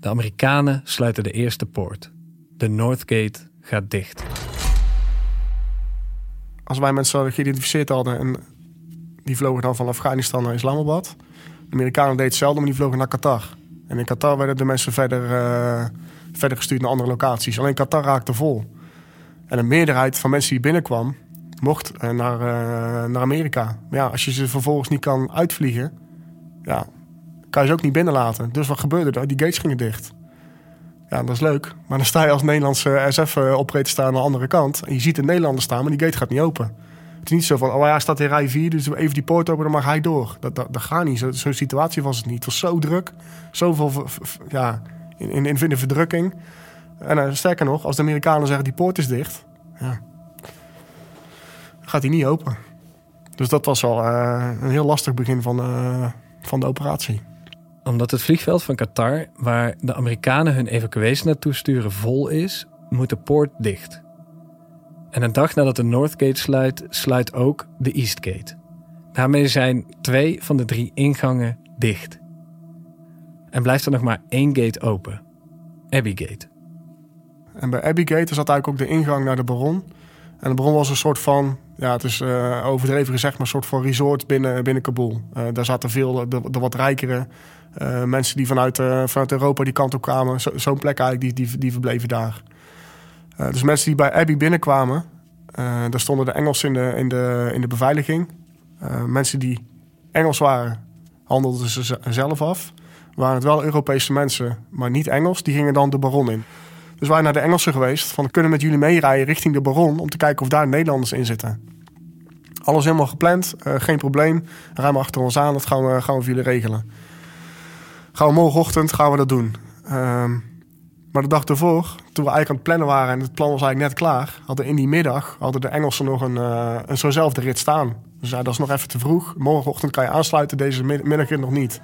De Amerikanen sluiten de eerste poort. De Northgate gaat dicht. Als wij mensen geïdentificeerd hadden en die vlogen dan van Afghanistan naar Islamabad. De Amerikanen deden hetzelfde, maar die vlogen naar Qatar. En in Qatar werden de mensen verder, uh, verder gestuurd naar andere locaties. Alleen Qatar raakte vol. En een meerderheid van mensen die binnenkwam, mocht uh, naar, uh, naar Amerika. Maar ja, als je ze vervolgens niet kan uitvliegen, ja, kan je ze ook niet binnenlaten. Dus wat gebeurde er? Die gates gingen dicht. Ja, dat is leuk. Maar dan sta je als Nederlandse SF-operator staan aan de andere kant. En je ziet een Nederlander staan, maar die gate gaat niet open. Het is niet zo van, oh ja, staat in rij 4, dus even die poort open, dan mag hij door. Dat, dat, dat gaat niet. Zo'n zo situatie was het niet. Het was zo druk, zoveel ja, in, in, in de verdrukking. En sterker nog, als de Amerikanen zeggen die poort is dicht, ja, gaat hij niet open. Dus dat was al uh, een heel lastig begin van, uh, van de operatie. Omdat het vliegveld van Qatar, waar de Amerikanen hun evacuees naartoe sturen, vol is, moet de poort dicht. En een dag nadat de Northgate sluit, sluit ook de Eastgate. Daarmee zijn twee van de drie ingangen dicht. En blijft er nog maar één gate open: Abbey En bij Abbey Gate zat eigenlijk ook de ingang naar de Baron. En de Baron was een soort van, ja, het is uh, overdreven gezegd, maar een soort van resort binnen, binnen Kabul. Uh, daar zaten veel, de, wat rijkere uh, mensen die vanuit, vanuit Europa die kant op kwamen. Zo'n plek eigenlijk, die, die, die verbleven daar. Dus mensen die bij Abbey binnenkwamen, daar stonden de Engelsen in de, in de, in de beveiliging. Mensen die Engels waren, handelden ze zelf af. Waren het wel Europese mensen, maar niet Engels, die gingen dan de baron in. Dus wij naar de Engelsen geweest, van kunnen met jullie meerijden richting de baron... om te kijken of daar Nederlanders in zitten. Alles helemaal gepland, geen probleem. Ruim achter ons aan, dat gaan we, gaan we voor jullie regelen. Gaan we morgenochtend gaan we dat doen. Ehm, maar de dag ervoor, toen we eigenlijk aan het plannen waren en het plan was eigenlijk net klaar, hadden in die middag hadden de Engelsen nog een, uh, een rit staan. Dus dat is nog even te vroeg. Morgenochtend kan je aansluiten, deze middag nog niet.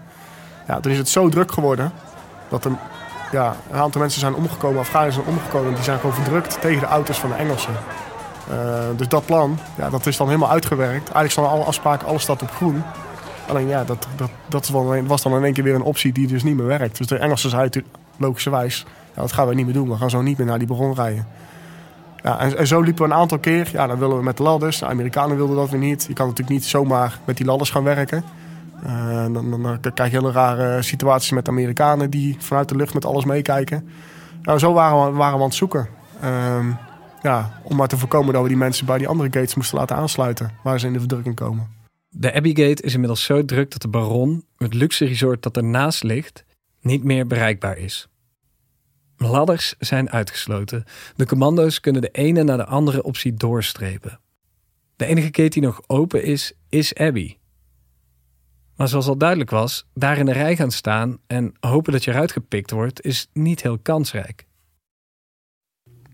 Ja, toen is het zo druk geworden dat er ja, een aantal mensen zijn omgekomen, Afghanen zijn omgekomen. Die zijn gewoon verdrukt tegen de auto's van de Engelsen. Uh, dus dat plan, ja, dat is dan helemaal uitgewerkt. Eigenlijk staan alle afspraken, alles staat op groen. Alleen ja, dat, dat, dat was dan in één keer weer een optie die dus niet meer werkt. Dus de Engelsen zeiden logischerwijs, ja, dat gaan we niet meer doen. We gaan zo niet meer naar die bron rijden. Ja, en, zo liepen we een aantal keer. Ja, dan willen we met de ladders. De Amerikanen wilden dat weer niet. Je kan natuurlijk niet zomaar met die ladders gaan werken. Uh, dan, dan, krijg je hele rare situaties met Amerikanen die vanuit de lucht met alles meekijken. Nou, zo waren we, waren we aan het zoeken. Uh, ja, om maar te voorkomen dat we die mensen bij die andere gates moesten laten aansluiten. Waar ze in de verdrukking komen. De Abbey is inmiddels zo druk dat de Baron, het luxe resort dat ernaast ligt, niet meer bereikbaar is. Ladders zijn uitgesloten. De commando's kunnen de ene naar de andere optie doorstrepen. De enige gate die nog open is, is Abby. Maar zoals al duidelijk was, daar in de rij gaan staan en hopen dat je eruit gepikt wordt, is niet heel kansrijk.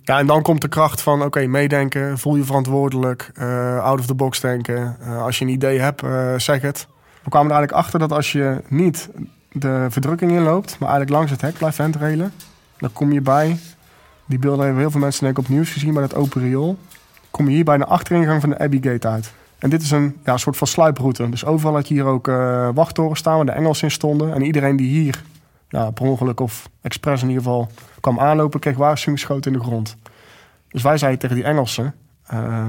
Ja, en dan komt de kracht van, oké, meedenken, voel je verantwoordelijk, uh, out of the box denken. Uh, als je een idee hebt, uh, zeg het. We kwamen er eigenlijk achter dat als je niet de verdrukking inloopt, maar eigenlijk langs het hek blijft ventrailen, dan kom je bij, die beelden hebben heel veel mensen denk op nieuws gezien bij het open riool. Kom je hier bij de achteringang van de Abbey Gate uit. En dit is een ja, soort van sluiproute. Dus overal had je hier ook wachttorens staan waar de Engelsen in stonden. En iedereen die hier ja, per ongeluk of expres in ieder geval kwam aanlopen, kreeg waarschuwingsschoten in de grond. Dus wij zeiden tegen die Engelsen: uh,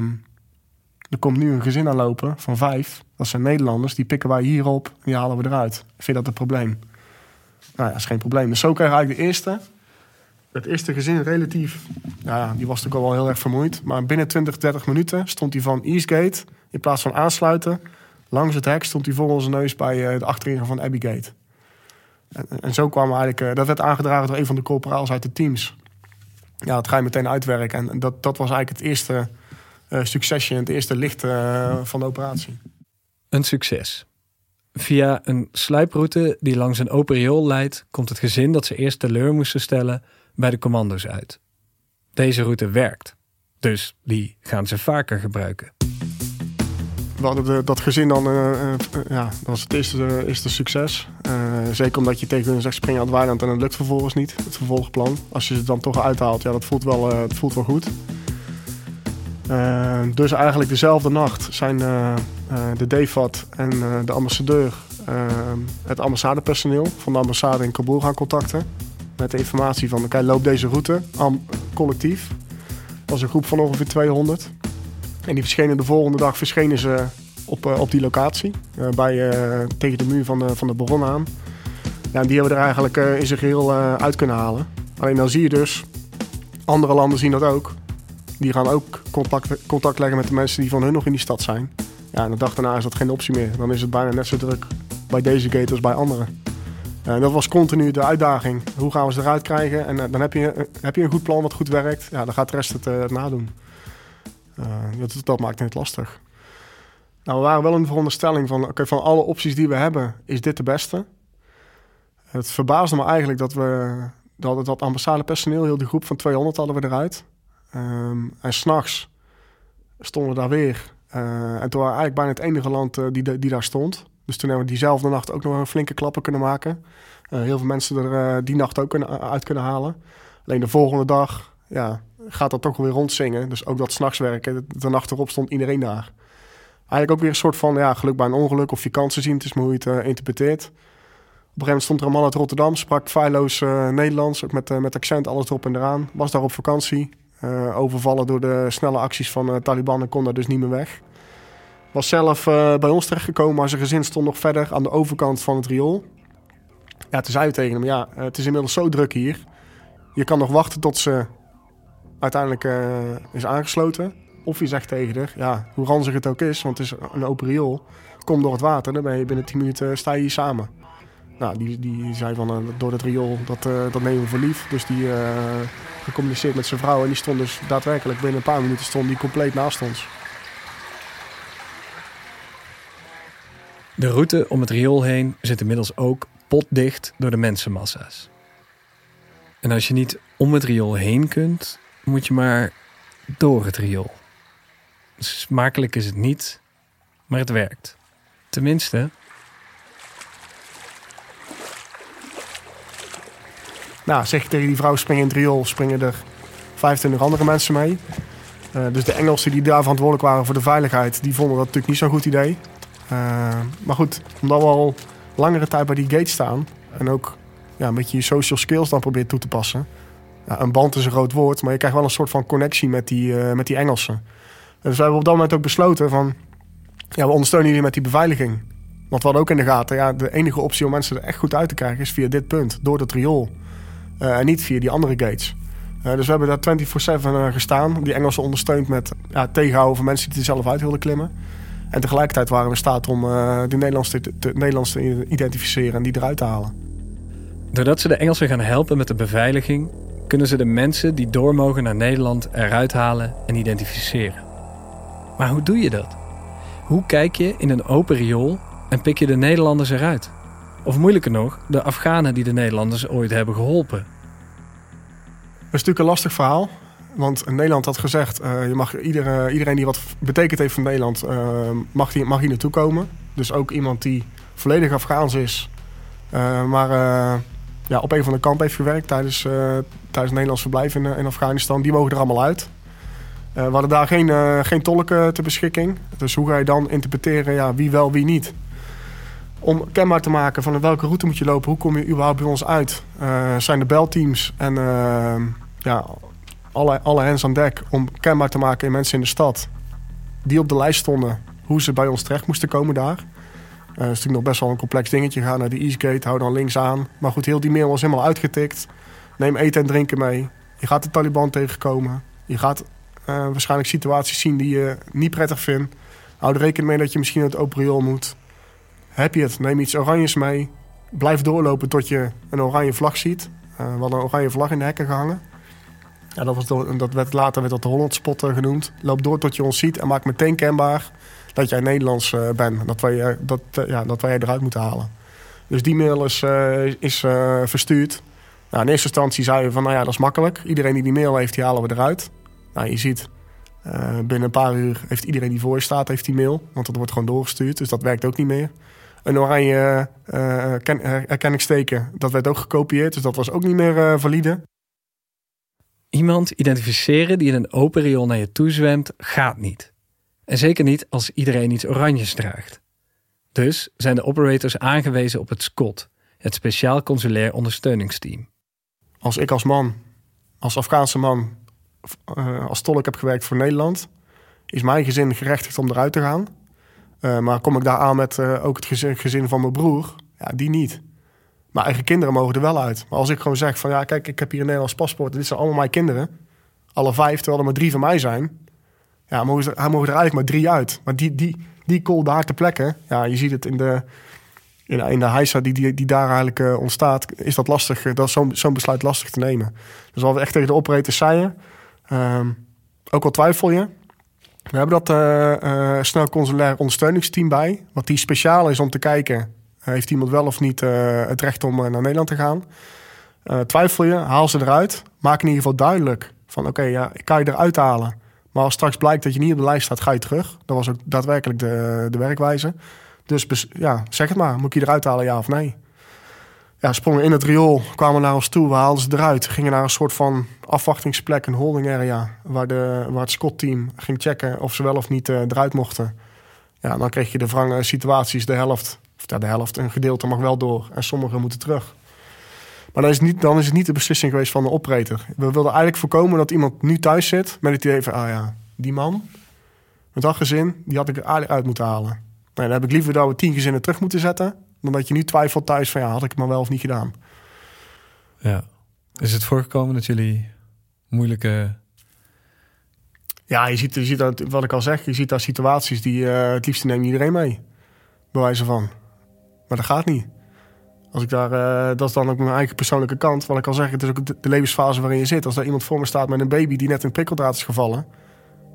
Er komt nu een gezin aanlopen van vijf. Dat zijn Nederlanders. Die pikken wij hier op en die halen we eruit. Vind je dat een probleem? Nou ja, dat is geen probleem. Dus zo je eigenlijk de eerste. Het eerste gezin relatief... Nou ja, die was natuurlijk al wel heel erg vermoeid. Maar binnen 20, 30 minuten stond hij van Eastgate... in plaats van aansluiten... langs het hek stond hij voor onze neus bij uh, de achteringang van Abbygate. En, zo kwam eigenlijk... Uh, dat werd aangedragen door een van de corporaals uit de teams. Ja, dat ga je meteen uitwerken. En dat, dat was eigenlijk het eerste uh, succesje... het eerste licht van de operatie. Een succes. Via een sluiproute die langs een open riool leidt, komt het gezin dat ze eerst teleur moesten stellen bij de commando's uit. Deze route werkt, dus die gaan ze vaker gebruiken. We hadden de, dat gezin dan, uh, uh, ja, dat was het eerste, succes. Zeker omdat je tegen hun zegt springen aan het weiland en dat lukt vervolgens niet, het vervolgplan. Als je ze dan toch uithaalt, ja, dat voelt wel, dat voelt wel goed. dus eigenlijk dezelfde nacht zijn de DFAT en de ambassadeur het ambassadepersoneel van de ambassade in Kabul gaan contacten met de informatie van, oké, loop deze route, collectief. Dat was een groep van ongeveer 200. En die verschenen de volgende dag verschenen ze op, uh, op die locatie, uh, bij, uh, tegen de muur van de, van de aan. Ja, die hebben we er eigenlijk in zijn geheel uit kunnen halen. Alleen dan zie je dus, andere landen zien dat ook. Die gaan ook contact, contact leggen met de mensen die van hun nog in die stad zijn. Ja, en de dag daarna is dat geen optie meer. Dan is het bijna net zo druk bij deze gate als bij anderen. Uh, dat was continu de uitdaging. Hoe gaan we ze eruit krijgen? En dan heb je, heb je een goed plan wat goed werkt. Ja, dan gaat de rest het nadoen. Dat, dat, maakt het lastig. Nou, we waren wel in de veronderstelling van... van alle opties die we hebben, is dit de beste. Het verbaasde me eigenlijk dat we... dat, dat ambassadepersoneel, heel de groep van 200 hadden we eruit. Um, en s'nachts stonden we daar weer. en toen waren eigenlijk bijna het enige land die, die daar stond... Dus toen hebben we diezelfde nacht ook nog een flinke klappen kunnen maken. Heel veel mensen er die nacht ook kunnen, uit kunnen halen. Alleen de volgende dag ja, gaat dat toch weer rondzingen. Dus ook dat s'nachts werken. De, nacht erop stond iedereen daar. Eigenlijk ook weer een soort van ja, geluk bij een ongeluk of je kansen zien. Het is maar hoe je het interpreteert. Op een gegeven moment stond er een man uit Rotterdam. Sprak feilloos Nederlands. Ook met, met accent, alles erop en eraan. Was daar op vakantie. overvallen door de snelle acties van Taliban en kon daar dus niet meer weg. Was zelf bij ons terechtgekomen, maar zijn gezin stond nog verder aan de overkant van het riool. Ja, toen zei tegen hem, ja, eh, het is inmiddels zo druk hier. Je kan nog wachten tot ze uiteindelijk uh, is aangesloten. Of je zegt tegen haar, ja, hoe ranzig het ook is, want het is een open riool. Kom door het water, dan ben je binnen 10 minuten sta je hier samen. Nou, die, die zei van, uh, door het riool, dat, dat nemen we voor lief. Dus die gecommuniceerd met zijn vrouw en die stond dus daadwerkelijk binnen een paar minuten stond die compleet naast ons. De route om het riool heen zit inmiddels ook potdicht door de mensenmassa's. En als je niet om het riool heen kunt, moet je maar door het riool. Smakelijk is het niet, maar het werkt. Tenminste. Nou, zeg je tegen die vrouw: spring in het riool, springen er 25 andere mensen mee. Uh, dus de Engelsen die daar verantwoordelijk waren voor de veiligheid, die vonden dat natuurlijk niet zo'n goed idee. Uh, maar goed, omdat we al langere tijd bij die gate staan en ook ja, een beetje je social skills dan probeert toe te passen. Een band is een groot woord, maar je krijgt wel een soort van connectie met die, uh, met die Engelsen. Dus we hebben op dat moment ook besloten van, ja, we ondersteunen jullie met die beveiliging. Want we hadden ook in de gaten, ja, de enige optie om mensen er echt goed uit te krijgen is via dit punt, door het riool. Uh, en niet via die andere gates. dus we hebben daar 24-7 gestaan. Die Engelsen ondersteund met ja, tegenhouden van mensen die er zelf uit wilden klimmen. En tegelijkertijd waren we in staat om de Nederlanders te, Nederlanders te identificeren en die eruit te halen. Doordat ze de Engelsen gaan helpen met de beveiliging, kunnen ze de mensen die door mogen naar Nederland eruit halen en identificeren. Maar hoe doe je dat? Hoe kijk je in een open riool en pik je de Nederlanders eruit? Of moeilijker nog, de Afghanen die de Nederlanders ooit hebben geholpen. Dat is natuurlijk een lastig verhaal. Want Nederland had gezegd, uh, je mag iedereen, iedereen die wat betekend heeft voor Nederland, uh, mag, die, mag hier naartoe komen. Dus ook iemand die volledig Afghaans is, uh, maar ja, op een van de kamp heeft gewerkt tijdens, tijdens het Nederlands verblijf in, in Afghanistan, die mogen er allemaal uit. we hadden daar geen, geen tolken ter beschikking. Dus hoe ga je dan interpreteren ja, wie wel, wie niet? Om kenbaar te maken van welke route moet je lopen, hoe kom je überhaupt bij ons uit? zijn de belteams en ja, alle, alle hands aan dek om kenbaar te maken in mensen in de stad. die op de lijst stonden, hoe ze bij ons terecht moesten komen daar. Dat is natuurlijk nog best wel een complex dingetje. Ga naar de Eastgate, hou dan links aan. Maar goed, heel die mail was helemaal uitgetikt. Neem eten en drinken mee. Je gaat de Taliban tegenkomen. Je gaat uh, waarschijnlijk situaties zien die je niet prettig vindt. Hou er rekening mee dat je misschien het open riool moet. Heb je het, neem iets oranjes mee. Blijf doorlopen tot je een oranje vlag ziet. Uh, we hadden een oranje vlag in de hekken gehangen. Ja, dat, dat werd, later werd dat de Hollandspot genoemd. Loop door tot je ons ziet en maak meteen kenbaar dat jij Nederlands uh, bent. Dat wij, dat, ja, dat wij je eruit moeten halen. Dus die mail is, is verstuurd. Nou, in eerste instantie zeiden we van, nou ja, dat is makkelijk. Iedereen die die mail heeft, die halen we eruit. Nou, je ziet, binnen een paar uur heeft iedereen die voor je staat, heeft die mail. Want dat wordt gewoon doorgestuurd, dus dat werkt ook niet meer. Een oranje herkenningsteken, dat werd ook gekopieerd, dus dat was ook niet meer valide. Iemand identificeren die in een open riool naar je toe zwemt, gaat niet. En zeker niet als iedereen iets oranjes draagt. Dus zijn de operators aangewezen op het SCOT, het Speciaal Consulair Ondersteuningsteam. Als ik als man, als Afghaanse man, uh, als tolk heb gewerkt voor Nederland, is mijn gezin gerechtigd om eruit te gaan. Uh, maar kom ik daar aan met uh, ook het gezin, gezin, van mijn broer, ja, die niet. Mijn eigen kinderen mogen er wel uit. Maar als ik gewoon zeg van ja, kijk, ik heb hier een Nederlands paspoort, dit zijn allemaal mijn kinderen, alle vijf, terwijl er maar drie van mij zijn, ja, mogen, ze, mogen er eigenlijk maar drie uit. Maar die, die, die call daar te plekken, ja, je ziet het in de, in, in de heisa die, die, daar eigenlijk uh, ontstaat, is dat lastig, dat is zo'n besluit lastig te nemen. Dus wat we echt tegen de operators zeiden, um, ook al twijfel je, we hebben dat uh, snel consulair ondersteuningsteam bij, wat die speciaal is om te kijken, heeft iemand wel of niet het recht om naar Nederland te gaan. twijfel je, haal ze eruit, maak in ieder geval duidelijk van oké, ja, ik kan je eruit halen. Maar als straks blijkt dat je niet op de lijst staat, ga je terug. Dat was ook daadwerkelijk de, de werkwijze. Dus ja, zeg het maar. Moet ik je eruit halen, ja of nee? Ja, sprongen in het riool, kwamen naar ons toe, we haalden ze eruit. Gingen naar een soort van afwachtingsplek, een holding area... waar, de, waar het Scott-team ging checken of ze wel of niet uh, eruit mochten. Ja, dan kreeg je de wrange situaties, de helft... of ja, de helft, een gedeelte mag wel door en sommigen moeten terug. Maar dan is, het niet, dan is het niet de beslissing geweest van de operator. We wilden eigenlijk voorkomen dat iemand nu thuis zit... met het idee van, ah ja, die man met dat gezin... die had ik er eigenlijk uit moeten halen. Nou, dan heb ik liever dat we tien gezinnen terug moeten zetten... dan dat je nu twijfelt thuis van ja, had ik het maar wel of niet gedaan. Ja. Is het voorgekomen dat jullie moeilijke... Ja, je ziet, je ziet dat, wat ik al zeg, je ziet daar situaties die uh, het liefst neemt iedereen mee. Bewijzen van. Maar dat gaat niet. Als ik daar, uh, dat is dan ook mijn eigen persoonlijke kant. Wat ik al zeg, het is ook de, levensfase waarin je zit. Als er iemand voor me staat met een baby die net een prikkeldraad is gevallen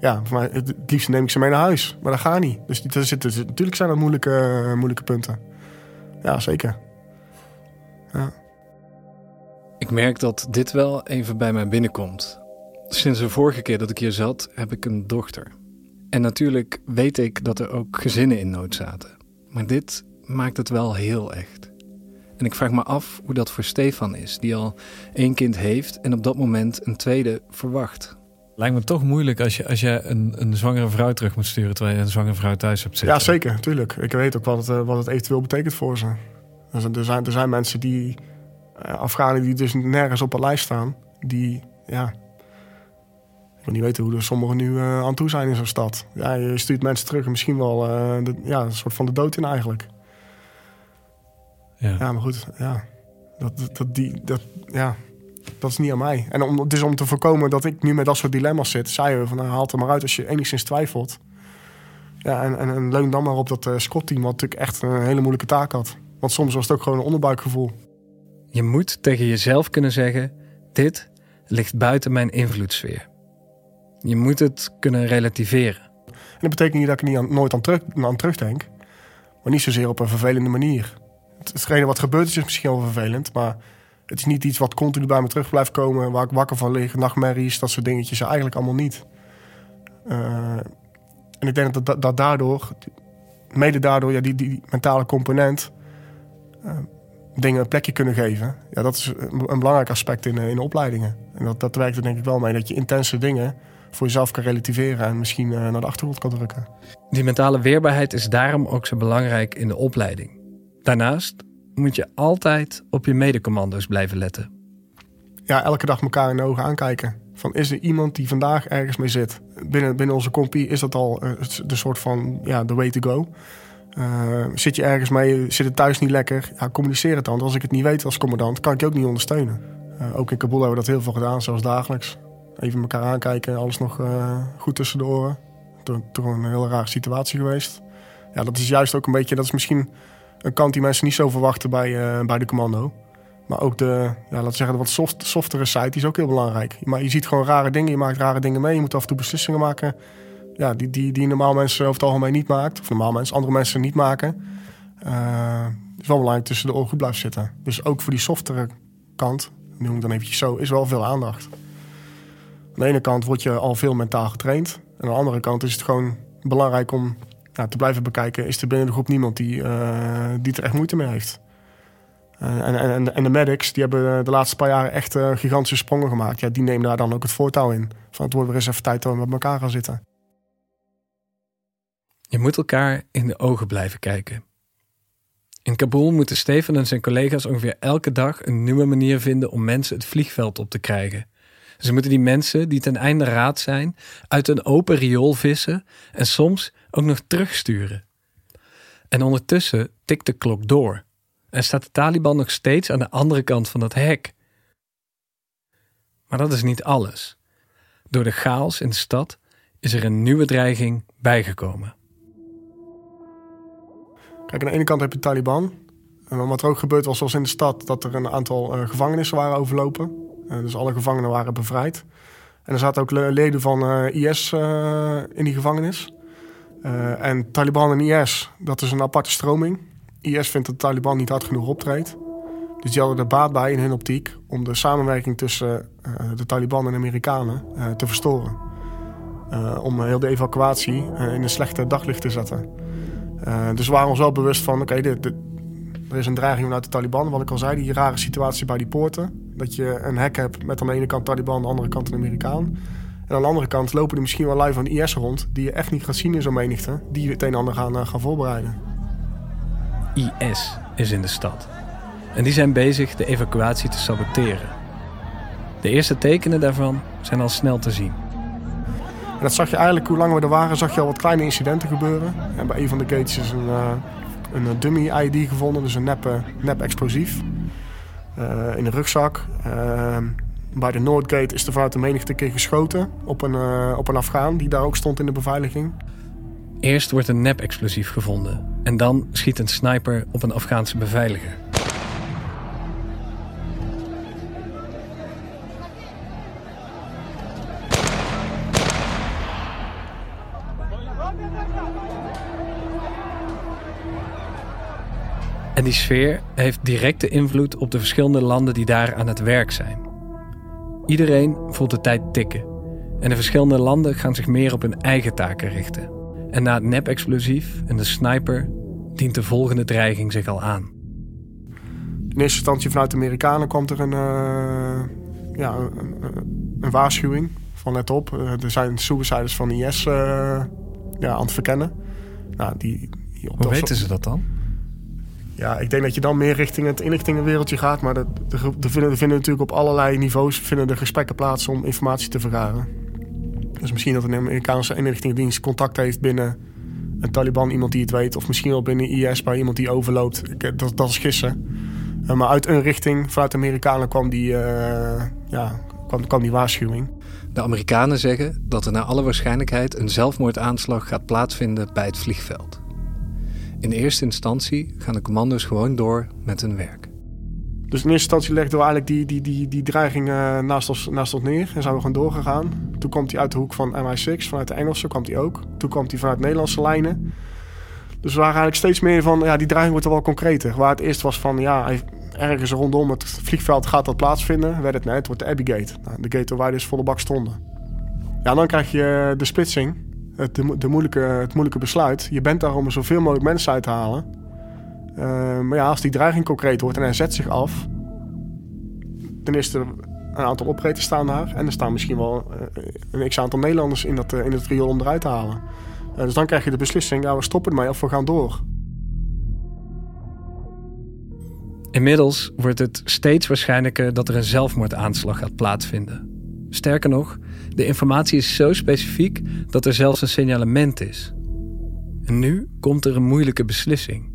ja, voor mij, het liefst neem ik ze mee naar huis. Maar dat gaat niet. Dus er zitten, natuurlijk zijn dat moeilijke, moeilijke punten. Ja, zeker. Ja. Ik merk dat dit wel even bij mij binnenkomt. Sinds de vorige keer dat ik hier zat, heb ik een dochter. En natuurlijk weet ik dat er ook gezinnen in nood zaten. Maar dit maakt het wel heel echt. En ik vraag me af hoe dat voor Stefan is, die al één kind heeft en op dat moment een tweede verwacht. Lijkt me toch moeilijk als je, als je een, een zwangere vrouw terug moet sturen terwijl je een zwangere vrouw thuis hebt zitten. Ja, zeker, natuurlijk. Ik weet ook wat het, eh, wat het eventueel betekent voor ze. Dus er, zijn, er zijn mensen die, uh, Afghanen die dus nergens op een lijst staan, die, ja, ik wil niet weten hoe er sommigen nu uh, aan toe zijn in zo'n stad. Ja, je stuurt mensen terug en misschien wel de, ja, een soort van de dood in eigenlijk. Ja, ja maar goed, ja. Dat, dat, die, dat, ja dat is niet aan mij. En om, dus om te voorkomen dat ik nu met dat soort dilemma's zit, zeiden we van nou, haal het er maar uit als je enigszins twijfelt. Ja, en, en, en leun dan maar op dat uh, Scott-team, wat natuurlijk echt een hele moeilijke taak had. Want soms was het ook gewoon een onderbuikgevoel. Je moet tegen jezelf kunnen zeggen: dit ligt buiten mijn invloedssfeer. Je moet het kunnen relativeren. En dat betekent niet dat ik er niet nooit aan, terug, aan terugdenk, maar niet zozeer op een vervelende manier. Hetgene wat gebeurd is, is misschien wel vervelend, maar het is niet iets wat continu bij me terug blijft komen, waar ik wakker van lig, nachtmerries, dat soort dingetjes. Eigenlijk allemaal niet. Uh, en ik denk dat, dat, daardoor, mede daardoor, ja, die, die mentale component, uh, dingen een plekje kunnen geven. Ja, dat is een, belangrijk aspect in, in opleidingen. En dat, dat werkt er denk ik wel mee, dat je intense dingen voor jezelf kan relativeren en misschien naar de achtergrond kan drukken. Die mentale weerbaarheid is daarom ook zo belangrijk in de opleiding. Daarnaast moet je altijd op je medecommando's blijven letten. Ja, elke dag elkaar in de ogen aankijken. Van is er iemand die vandaag ergens mee zit? Binnen, binnen onze compie is dat al uh, de soort van ja, the way to go. Uh, zit je ergens mee, zit het thuis niet lekker? Ja, communiceer het dan. Want als ik het niet weet als commandant, kan ik je ook niet ondersteunen. Uh, ook in Kabul hebben we dat heel veel gedaan, zoals dagelijks. Even elkaar aankijken, alles nog goed tussen de oren. Toch een hele rare situatie geweest. Ja, dat is juist ook een beetje, dat is misschien een kant die mensen niet zo verwachten bij, bij de commando. Maar ook de, ja, laten zeggen, de wat soft, softere site is ook heel belangrijk. Maar je ziet gewoon rare dingen, je maakt rare dingen mee. Je moet af en toe beslissingen maken ja, die, die, die normaal mensen over het algemeen niet maakt. Of normaal mensen, andere mensen niet maken. Uh, is wel belangrijk tussen de oren goed blijven zitten. Dus ook voor die softere kant, noem ik dan eventjes zo, is wel veel aandacht. Aan de ene kant word je al veel mentaal getraind. En aan de andere kant is het gewoon belangrijk om ja, te blijven bekijken... is er binnen de groep niemand die, uh, die er echt moeite mee heeft. Uh, en, en, en, de medics die hebben de laatste paar jaren echt gigantische sprongen gemaakt. Ja, die nemen daar dan ook het voortouw in. Van het wordt weer eens even tijd we met elkaar gaan zitten. Je moet elkaar in de ogen blijven kijken. In Kabul moeten Steven en zijn collega's ongeveer elke dag een nieuwe manier vinden om mensen het vliegveld op te krijgen. Ze moeten die mensen die ten einde raad zijn uit een open riool vissen en soms nog terugsturen. En ondertussen tikt de klok door en staat de Taliban nog steeds aan de andere kant van dat hek. Maar dat is niet alles. Door de chaos in de stad is er een nieuwe dreiging bijgekomen. Kijk, aan de ene kant heb je de Taliban. En wat er ook gebeurd was, zoals in de stad, dat er een aantal uh, gevangenissen waren overlopen. Uh, dus alle gevangenen waren bevrijd. En er zaten ook leden van uh, IS in die gevangenis. En Taliban en IS, dat is een aparte stroming. IS vindt dat de Taliban niet hard genoeg optreedt. Dus die hadden er baat bij in hun optiek om de samenwerking tussen de Taliban en de Amerikanen te verstoren. om heel de evacuatie in een slechte daglicht te zetten. Dus we waren ons wel bewust van, oké, okay, er is een dreiging vanuit de Taliban. Wat ik al zei, die rare situatie bij die poorten. Dat je een hek hebt met aan de ene kant Taliban, aan de andere kant een Amerikaan. En aan de andere kant lopen er misschien wel lui van IS rond... die je echt niet gaat zien in zo'n menigte. Die het een en ander gaan, uh, gaan voorbereiden. IS is in de stad. En die zijn bezig de evacuatie te saboteren. De eerste tekenen daarvan zijn al snel te zien. En dat zag je eigenlijk, hoe langer we er waren, zag je al wat kleine incidenten gebeuren. En bij een van de gates is een, uh, een dummy ID gevonden, dus een nep, nep explosief. Uh, in een rugzak. Uh, bij de Noordgate is er vanuit de menigte keer geschoten op een, op een Afghaan die daar ook stond in de beveiliging. Eerst wordt een nep-explosief gevonden en dan schiet een sniper op een Afghaanse beveiliger. En die sfeer heeft directe invloed op de verschillende landen die daar aan het werk zijn. Iedereen voelt de tijd tikken. En de verschillende landen gaan zich meer op hun eigen taken richten. En na het nep-explosief en de sniper dient de volgende dreiging zich al aan. In eerste instantie vanuit de Amerikanen kwam er een, uh, ja, een, een, waarschuwing van let op. Uh, er zijn suicides van IS uh, ja, aan het verkennen. Nou, die, die Hoe weten ze dat dan? Ja, ik denk dat je dan meer richting het inlichtingenwereldje gaat. Maar er vinden, vinden natuurlijk op allerlei niveaus vinden er gesprekken plaats om informatie te vergaren. Dus misschien dat een Amerikaanse inlichtingendienst contact heeft binnen een Taliban, iemand die het weet. Of misschien wel binnen IS bij iemand die overloopt. Dat, dat is gissen. Uh, maar uit een richting, vanuit de Amerikanen, kwam die, uh, ja, kwam, kwam die waarschuwing. De Amerikanen zeggen dat er naar alle waarschijnlijkheid een zelfmoordaanslag gaat plaatsvinden bij het vliegveld. In eerste instantie gaan de commando's gewoon door met hun werk. Dus in eerste instantie legden we eigenlijk die, die, die, die dreiging uh, naast, ons, naast ons neer en zijn we gewoon doorgegaan. Toen kwam hij uit de hoek van MI6, vanuit de Engelse kwam hij ook. Toen kwam hij vanuit Nederlandse lijnen. Dus we waren eigenlijk steeds meer van, ja, die dreiging wordt er wel concreter. Waar het eerst was van, ja, ergens rondom het vliegveld gaat dat plaatsvinden. Werd het net, het wordt de Abbey Gate. Nou, de gate waar wij dus volle bak stonden. Ja, dan krijg je de splitsing het, de, moeilijke, het moeilijke besluit. Je bent daar om zoveel mogelijk mensen uit te halen. Uh, maar ja, als die dreiging concreet wordt en hij zet zich af... dan is er een aantal operators staan daar. En er staan misschien wel uh, een x-aantal Nederlanders in dat, uh, in het riool om eruit te halen. dus dan krijg je de beslissing, ja, we stoppen ermee of we gaan door. Inmiddels wordt het steeds waarschijnlijker dat er een zelfmoordaanslag gaat plaatsvinden. Sterker nog, de informatie is zo specifiek dat er zelfs een signalement is. En nu komt er een moeilijke beslissing.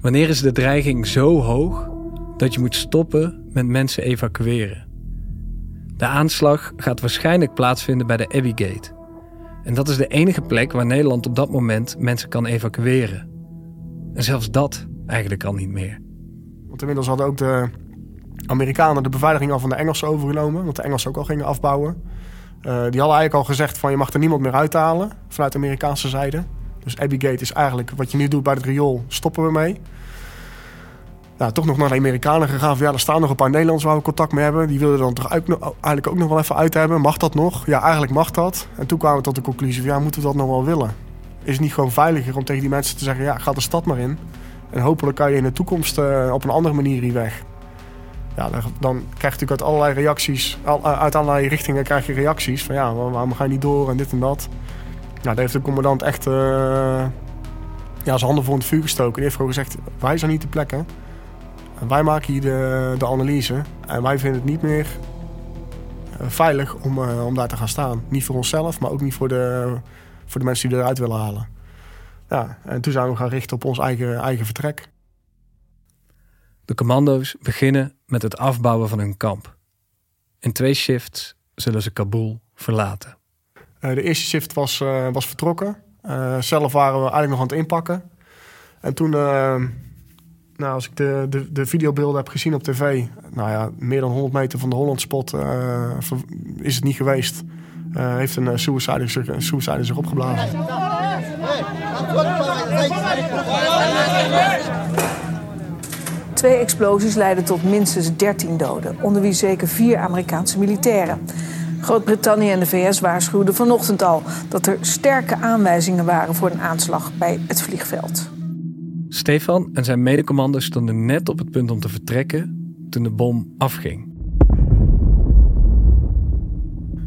Wanneer is de dreiging zo hoog dat je moet stoppen met mensen evacueren? De aanslag gaat waarschijnlijk plaatsvinden bij de Abbey En dat is de enige plek waar Nederland op dat moment mensen kan evacueren. En zelfs dat eigenlijk al niet meer. Want inmiddels hadden ook de Amerikanen de beveiliging al van de Engelsen overgenomen. Want de Engelsen ook al gingen afbouwen. Uh, die hadden eigenlijk al gezegd van je mag er niemand meer uithalen vanuit de Amerikaanse zijde. Dus Abbygate is eigenlijk wat je nu doet bij het riool, stoppen we mee. Nou, toch nog naar de Amerikanen gegaan. Van, ja, er staan nog een paar Nederlanders waar we contact mee hebben. Die wilden dan toch eigenlijk ook nog wel even uit hebben. Mag dat nog? Ja, eigenlijk mag dat. En toen kwamen we tot de conclusie van ja, moeten we dat nog wel willen? Is het niet gewoon veiliger om tegen die mensen te zeggen, ja, ga de stad maar in. En hopelijk kan je in de toekomst uh, op een andere manier hier weg. Ja, dan, dan krijg je natuurlijk uit allerlei reacties, uit allerlei richtingen krijg je reacties. Van ja, waarom ga je niet door en dit en dat. Nou, daar heeft de commandant echt uh, ja, zijn handen voor het vuur gestoken. Die heeft gewoon gezegd, wij zijn niet de plekken. Wij maken hier de, de analyse en wij vinden het niet meer eh, veilig om, om daar te gaan staan. Niet voor onszelf, maar ook niet voor de, voor de mensen die eruit willen halen. Ja, en toen zijn we gaan richten op ons eigen, eigen vertrek. De commando's beginnen met het afbouwen van hun kamp. In twee shifts zullen ze Kabul verlaten. Uh, de eerste shift was, was vertrokken. zelf waren we eigenlijk nog aan het inpakken. En toen nou, als ik de, de, de videobeelden heb gezien op tv, nou ja, meer dan 100 meter van de Hollandspot uh, is het niet geweest. Uh, heeft een uh, suicide, zich, een suicide zich opgeblazen. Twee explosies leidden tot minstens 13 doden, onder wie zeker vier Amerikaanse militairen. Groot-Brittannië en de VS waarschuwden vanochtend al dat er sterke aanwijzingen waren voor een aanslag bij het vliegveld. Stefan en zijn medecommander stonden net op het punt om te vertrekken toen de bom afging.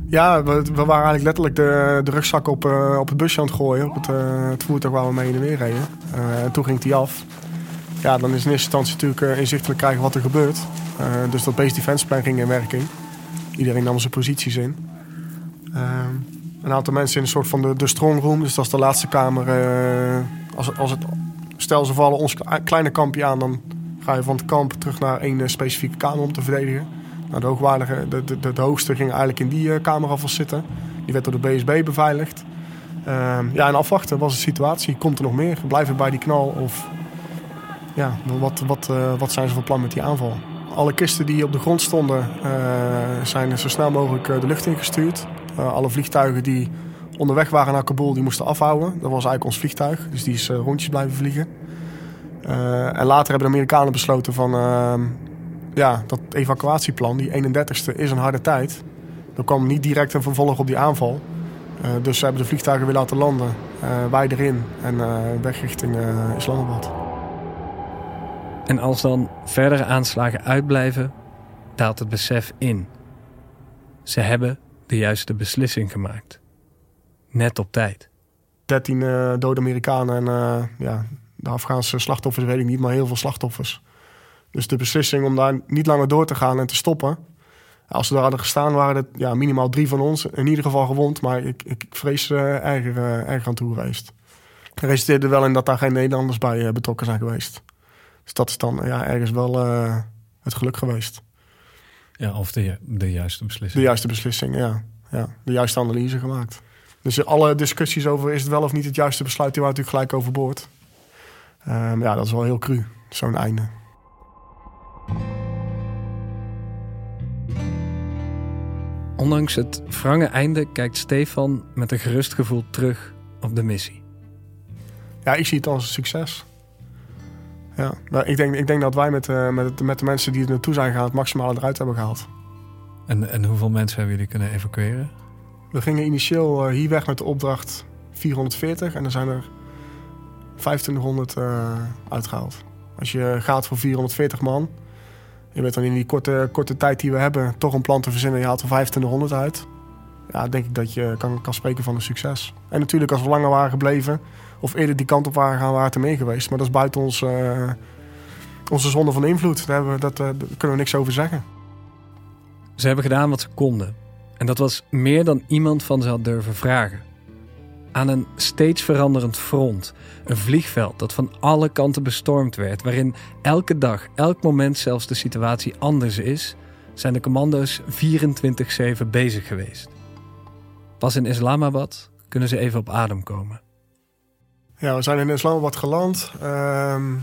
Ja, we, we waren eigenlijk letterlijk de, de rugzak op, uh, op het busje aan het gooien. Op het, uh, het voertuig waar we mee in de weer reden. Uh, en toen ging die af. Ja, dan is in eerste instantie natuurlijk inzichtelijk krijgen wat er gebeurt. dus dat base defense plan ging in werking. Iedereen nam zijn posities in. een aantal mensen in een soort van de, de strong room. Dus dat is de laatste kamer. als, als het Stel ze vallen ons kleine kampje aan, dan ga je van het kamp terug naar één eh, specifieke kamer om te verdedigen. Nou, de, hoogwaardige, de, de, de, hoogste ging eigenlijk in die kamer alvast zitten. Die werd door de BSB beveiligd. Uh, ja, en afwachten was de situatie. Komt er nog meer? Blijven bij die knal? Of ja, wat, wat, uh, wat zijn ze van plan met die aanval? Alle kisten die op de grond stonden zijn zo snel mogelijk de lucht ingestuurd. alle vliegtuigen die onderweg waren naar Kabul, die moesten afhouden. Dat was eigenlijk ons vliegtuig, dus die is rondjes blijven vliegen. En later hebben de Amerikanen besloten van... Uh, ja, dat evacuatieplan, die 31ste, is een harde tijd. Er kwam niet direct een vervolg op die aanval. Dus ze hebben de vliegtuigen weer laten landen. wij erin en weg richting Islamabad. En als dan verdere aanslagen uitblijven, daalt het besef in. Ze hebben de juiste beslissing gemaakt net op tijd. 13 uh, eh, dode Amerikanen en uh, ja, de Afghaanse slachtoffers weet ik niet, maar heel veel slachtoffers. Dus de beslissing om daar niet langer door te gaan en te stoppen. Als we daar hadden gestaan, waren het ja, minimaal drie van ons. In ieder geval gewond, maar ik, ik vrees uh, erger, erger aan toe geweest. Het resulteerde wel in dat daar geen Nederlanders bij betrokken zijn geweest. Dus dat is dan ja, ergens wel het geluk geweest. Ja, of de, de juiste beslissing. De juiste beslissing, ja. ja. De juiste analyse gemaakt. Dus alle discussies over is het wel of niet het juiste besluit, die waren natuurlijk gelijk overboord. Um, ja, dat is wel heel cru, zo'n einde. Ondanks het wrange einde kijkt Stefan met een gerust gevoel terug op de missie. Ja, ik zie het als een succes. Ja, nou, ik, denk, ik denk dat wij met, uh, met, met de mensen die er naartoe zijn gegaan... het maximale eruit hebben gehaald. En, en hoeveel mensen hebben jullie kunnen evacueren? We gingen initieel eh, hier weg met de opdracht 440 en er zijn er 2500 uh, eh, uitgehaald. Als je gaat voor 440 man, je weet dan in die korte, korte tijd die we hebben toch een plan te verzinnen, je haalt er 2500 uit. Ja, denk ik dat je kan, kan spreken van een succes. En natuurlijk als we langer waren gebleven of eerder die kant op waren gaan, waren er mee geweest. Maar dat is buiten ons, uh, onze zone van invloed. Daar, we, dat, uh, daar kunnen we niks over zeggen. Ze hebben gedaan wat ze konden. En dat was meer dan iemand van ze had durven vragen. Aan een steeds veranderend front, een vliegveld dat van alle kanten bestormd werd, waarin elke dag, elk moment zelfs de situatie anders is, zijn de commando's 24-7 bezig geweest. Pas in Islamabad kunnen ze even op adem komen. Ja, we zijn in Islamabad geland. Ehm,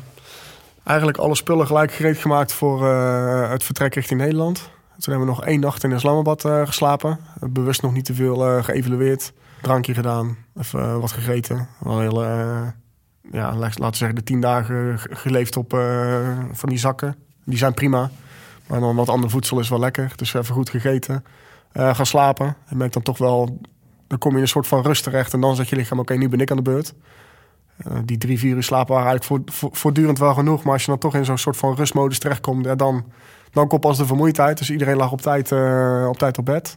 eigenlijk alle spullen gelijk gereed gemaakt voor uh, het vertrek richting Nederland. Toen hebben we nog één nacht in Islamabad uh, geslapen. Bewust nog niet te veel uh, geëvalueerd. Drankje gedaan, even wat gegeten. Wel heel, ja, laten we zeggen, de tien dagen geleefd op van die zakken. Die zijn prima. Maar dan wat ander voedsel is wel lekker. Dus even goed gegeten. gaan slapen. En merk dan toch wel dan kom je in een soort van rust terecht. En dan zegt je lichaam, oké, nu ben ik aan de beurt. Uh, die drie, vier uur slapen waren eigenlijk voortdurend wel genoeg. Maar als je dan toch in zo'n soort van rustmodus terechtkomt... Ja, dan, dan komt pas de vermoeidheid. Dus iedereen lag op tijd, uh, op, tijd op bed.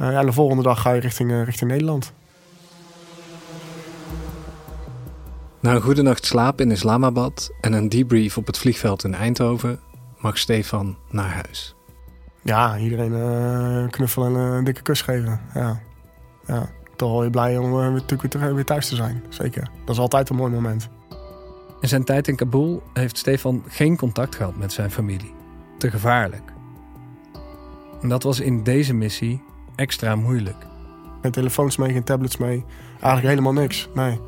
Uh, ja, de volgende dag ga je richting, richting Nederland. Na een goede nacht slaap in Islamabad... en een debrief op het vliegveld in Eindhoven... mag Stefan naar huis. Ja, iedereen knuffel en een dikke kus geven, ja ja, toch wel weer blij om uh, natuurlijk weer, weer thuis te zijn. Zeker. Dat is altijd een mooi moment. In zijn tijd in Kabul heeft Stefan geen contact gehad met zijn familie. Te gevaarlijk. En dat was in deze missie extra moeilijk. Geen telefoons mee, geen tablets mee. Eigenlijk helemaal niks, nee.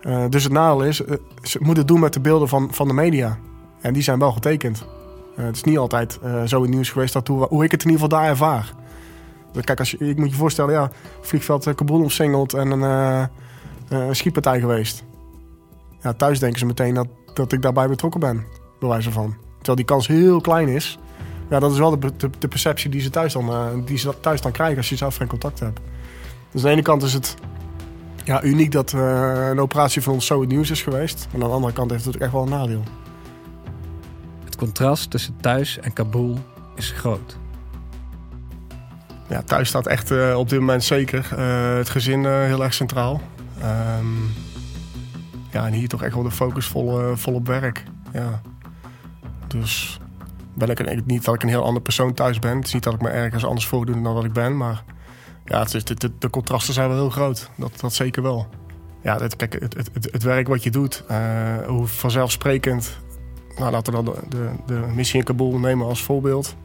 Uh, dus het nadeel is, uh, ze moeten het doen met de beelden van, van de media. En die zijn wel getekend. Uh, het is niet altijd zo in het nieuws geweest dat hoe, hoe ik het in ieder geval daar ervaar. Kijk, als je, ik moet je voorstellen, ja, vliegveld uh, Kabul omsingeld en een, uh, schietpartij geweest. Ja, thuis denken ze meteen dat, dat ik daarbij betrokken ben, bij wijze van. Terwijl die kans heel klein is. Ja, dat is wel de, perceptie die ze, thuis dan, die ze thuis dan krijgen als je zelf geen contact hebt. Dus aan de ene kant is het ja, uniek dat een operatie van ons zo het nieuws is geweest. Maar aan de andere kant heeft het echt wel een nadeel. Het contrast tussen thuis en Kabul is groot ja, thuis staat echt uh, op dit moment zeker uh, het gezin uh, heel erg centraal. Um, ja, en hier toch echt wel de focus vol, op werk. Ja. Dus ben ik niet dat ik een heel ander persoon thuis ben. Het is niet dat ik me ergens anders voordoe dan wat ik ben. Maar ja, het is, de, de, contrasten zijn wel heel groot. Dat, dat zeker wel. Ja, het, kijk, het, het, het werk wat je doet, hoe vanzelfsprekend... Nou, laten we dan de, de, de missie in Kabul nemen als voorbeeld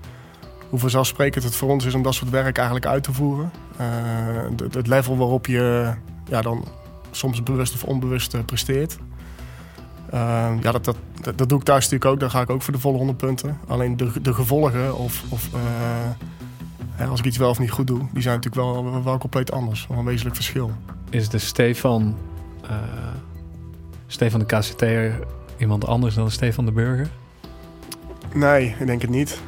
hoe vanzelfsprekend het voor ons is om dat soort werk eigenlijk uit te voeren. Uh, het level waarop je ja, dan soms bewust of onbewust uh, presteert. Uh, ja, dat, dat, dat, doe ik thuis natuurlijk ook. Daar ga ik ook voor de volle 100 punten. Alleen de, de gevolgen, of, of als ik iets wel of niet goed doe, die zijn natuurlijk wel, wel compleet anders. Wel een wezenlijk verschil. Is de Stefan, Stefan de KCT'er iemand anders dan Stefan de Burger? Nee, ik denk het niet.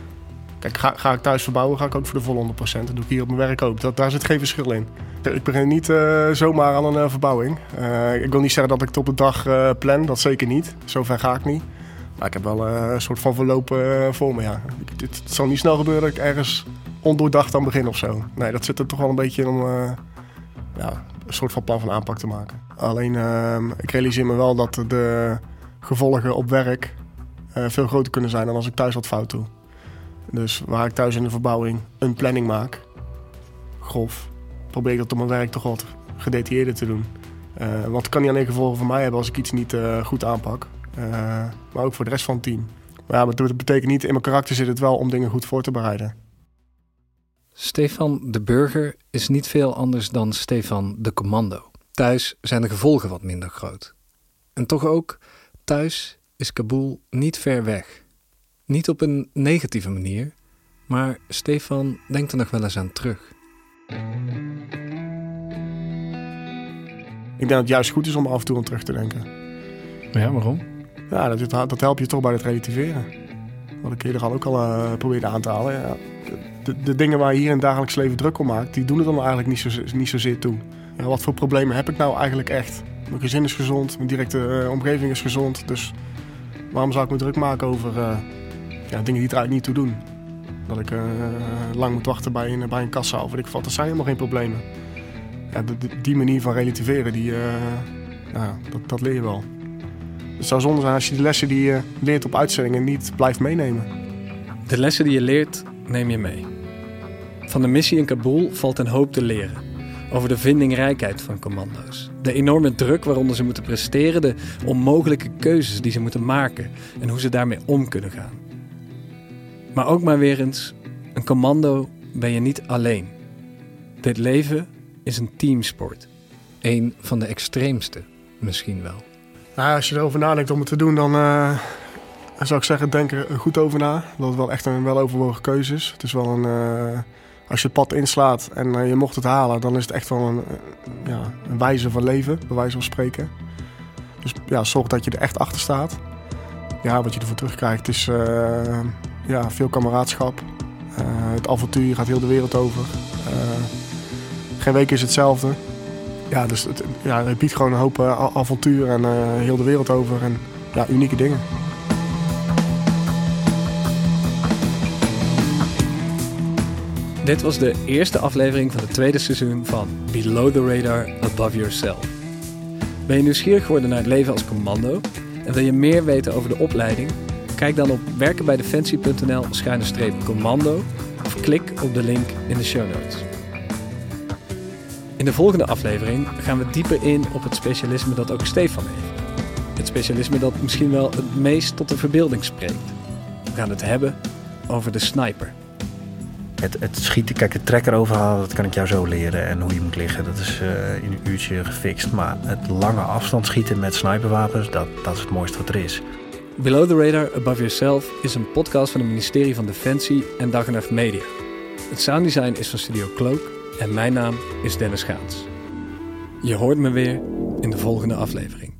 Kijk, ga, ga, ik thuis verbouwen, ga ik ook voor de volle 100%. Dat doe ik hier op mijn werk ook. Dat, daar zit geen verschil in. Ik begin niet uh, zomaar aan een uh, verbouwing. Uh, ik wil niet zeggen dat ik het op de dag plan, dat zeker niet. Zover ga ik niet. Maar ik heb wel een soort van verloop voor me, ja. Het, zal niet snel gebeuren dat ik ergens ondoordacht aan begin of zo. Nee, dat zit er toch wel een beetje in om een soort van plan van aanpak te maken. Alleen, ehm, ik realiseer me wel dat de gevolgen op werk veel groter kunnen zijn dan als ik thuis wat fout doe. Dus waar ik thuis in de verbouwing een planning maak, grof, probeer ik dat op mijn werk toch wat gedetailleerder te doen. Uh, want het kan niet alleen gevolgen voor mij hebben als ik iets niet uh, goed aanpak, uh, maar ook voor de rest van het team. Maar ja, dat betekent niet, in mijn karakter zit het wel om dingen goed voor te bereiden. Stefan de Burger is niet veel anders dan Stefan de Commando. Thuis zijn de gevolgen wat minder groot. En toch ook, thuis is Kabul niet ver weg. Niet op een negatieve manier, maar Stefan denkt er nog wel eens aan terug. Ik denk dat het juist goed is om af en toe aan terug te denken. Ja, waarom? Ja, dat, dat helpt je toch bij het relativeren. Wat ik eerder al ook al uh, probeerde aan te halen. Ja, de, de, dingen waar je hier in het dagelijks leven druk om maakt, die doen het dan eigenlijk niet, zo, niet zozeer toe. Ja, wat voor problemen heb ik nou eigenlijk echt? Mijn gezin is gezond, mijn directe uh, omgeving is gezond. Dus waarom zou ik me druk maken over uh, ja, dingen die er eigenlijk niet toe doen. Dat ik uh, lang moet wachten bij een, bij een kassa of weet ik wat. Dat zijn helemaal geen problemen. Ja, die manier van relativeren, die, uh, ja, dat, dat leer je wel. Het zou zonde zijn als je de lessen die je leert op uitzendingen niet blijft meenemen. De lessen die je leert, neem je mee. Van de missie in Kabul valt een hoop te leren. Over de vindingrijkheid van commando's. De enorme druk waaronder ze moeten presteren. De onmogelijke keuzes die ze moeten maken. En hoe ze daarmee om kunnen gaan. Maar ook maar weer eens, een commando ben je niet alleen. Dit leven is een teamsport. Een van de extreemste, misschien wel. Nou, als je erover nadenkt om het te doen, dan uh, zou ik zeggen, denk er goed over na. Dat het wel echt een weloverwogen keuze is. Het is wel een, uh, als je het pad inslaat en uh, je mocht het halen, dan is het echt wel een, ja, een wijze van leven, bij wijze van spreken. Dus ja, zorg dat je er echt achter staat. Ja, wat je ervoor terugkrijgt is ja, veel kameraadschap. het avontuur gaat heel de wereld over. geen week is hetzelfde ja, dus het, ja, het biedt gewoon een hoop uh, avontuur en heel de wereld over. En ja, unieke dingen. Dit was de eerste aflevering van het tweede seizoen van Below the Radar Above Yourself. Ben je nieuwsgierig geworden naar het leven als commando? En wil je meer weten over de opleiding? Kijk dan op werkenbijdefensie.nl-commando of klik op de link in de show notes. In de volgende aflevering gaan we dieper in op het specialisme dat ook Stefan heeft. Het specialisme dat misschien wel het meest tot de verbeelding spreekt. We gaan het hebben over de sniper. Het, het schieten, kijk, het trekker overhalen, dat kan ik jou zo leren. En hoe je moet liggen, dat is uh, in een uurtje gefixt. Maar het lange afstand schieten met sniperwapens, dat, dat is het mooiste wat er is. Below the Radar Above Yourself is een podcast van het ministerie van Defensie en Dag en Media. Het sounddesign is van Studio Cloak en mijn naam is Dennis Gaans. Je hoort me weer in de volgende aflevering.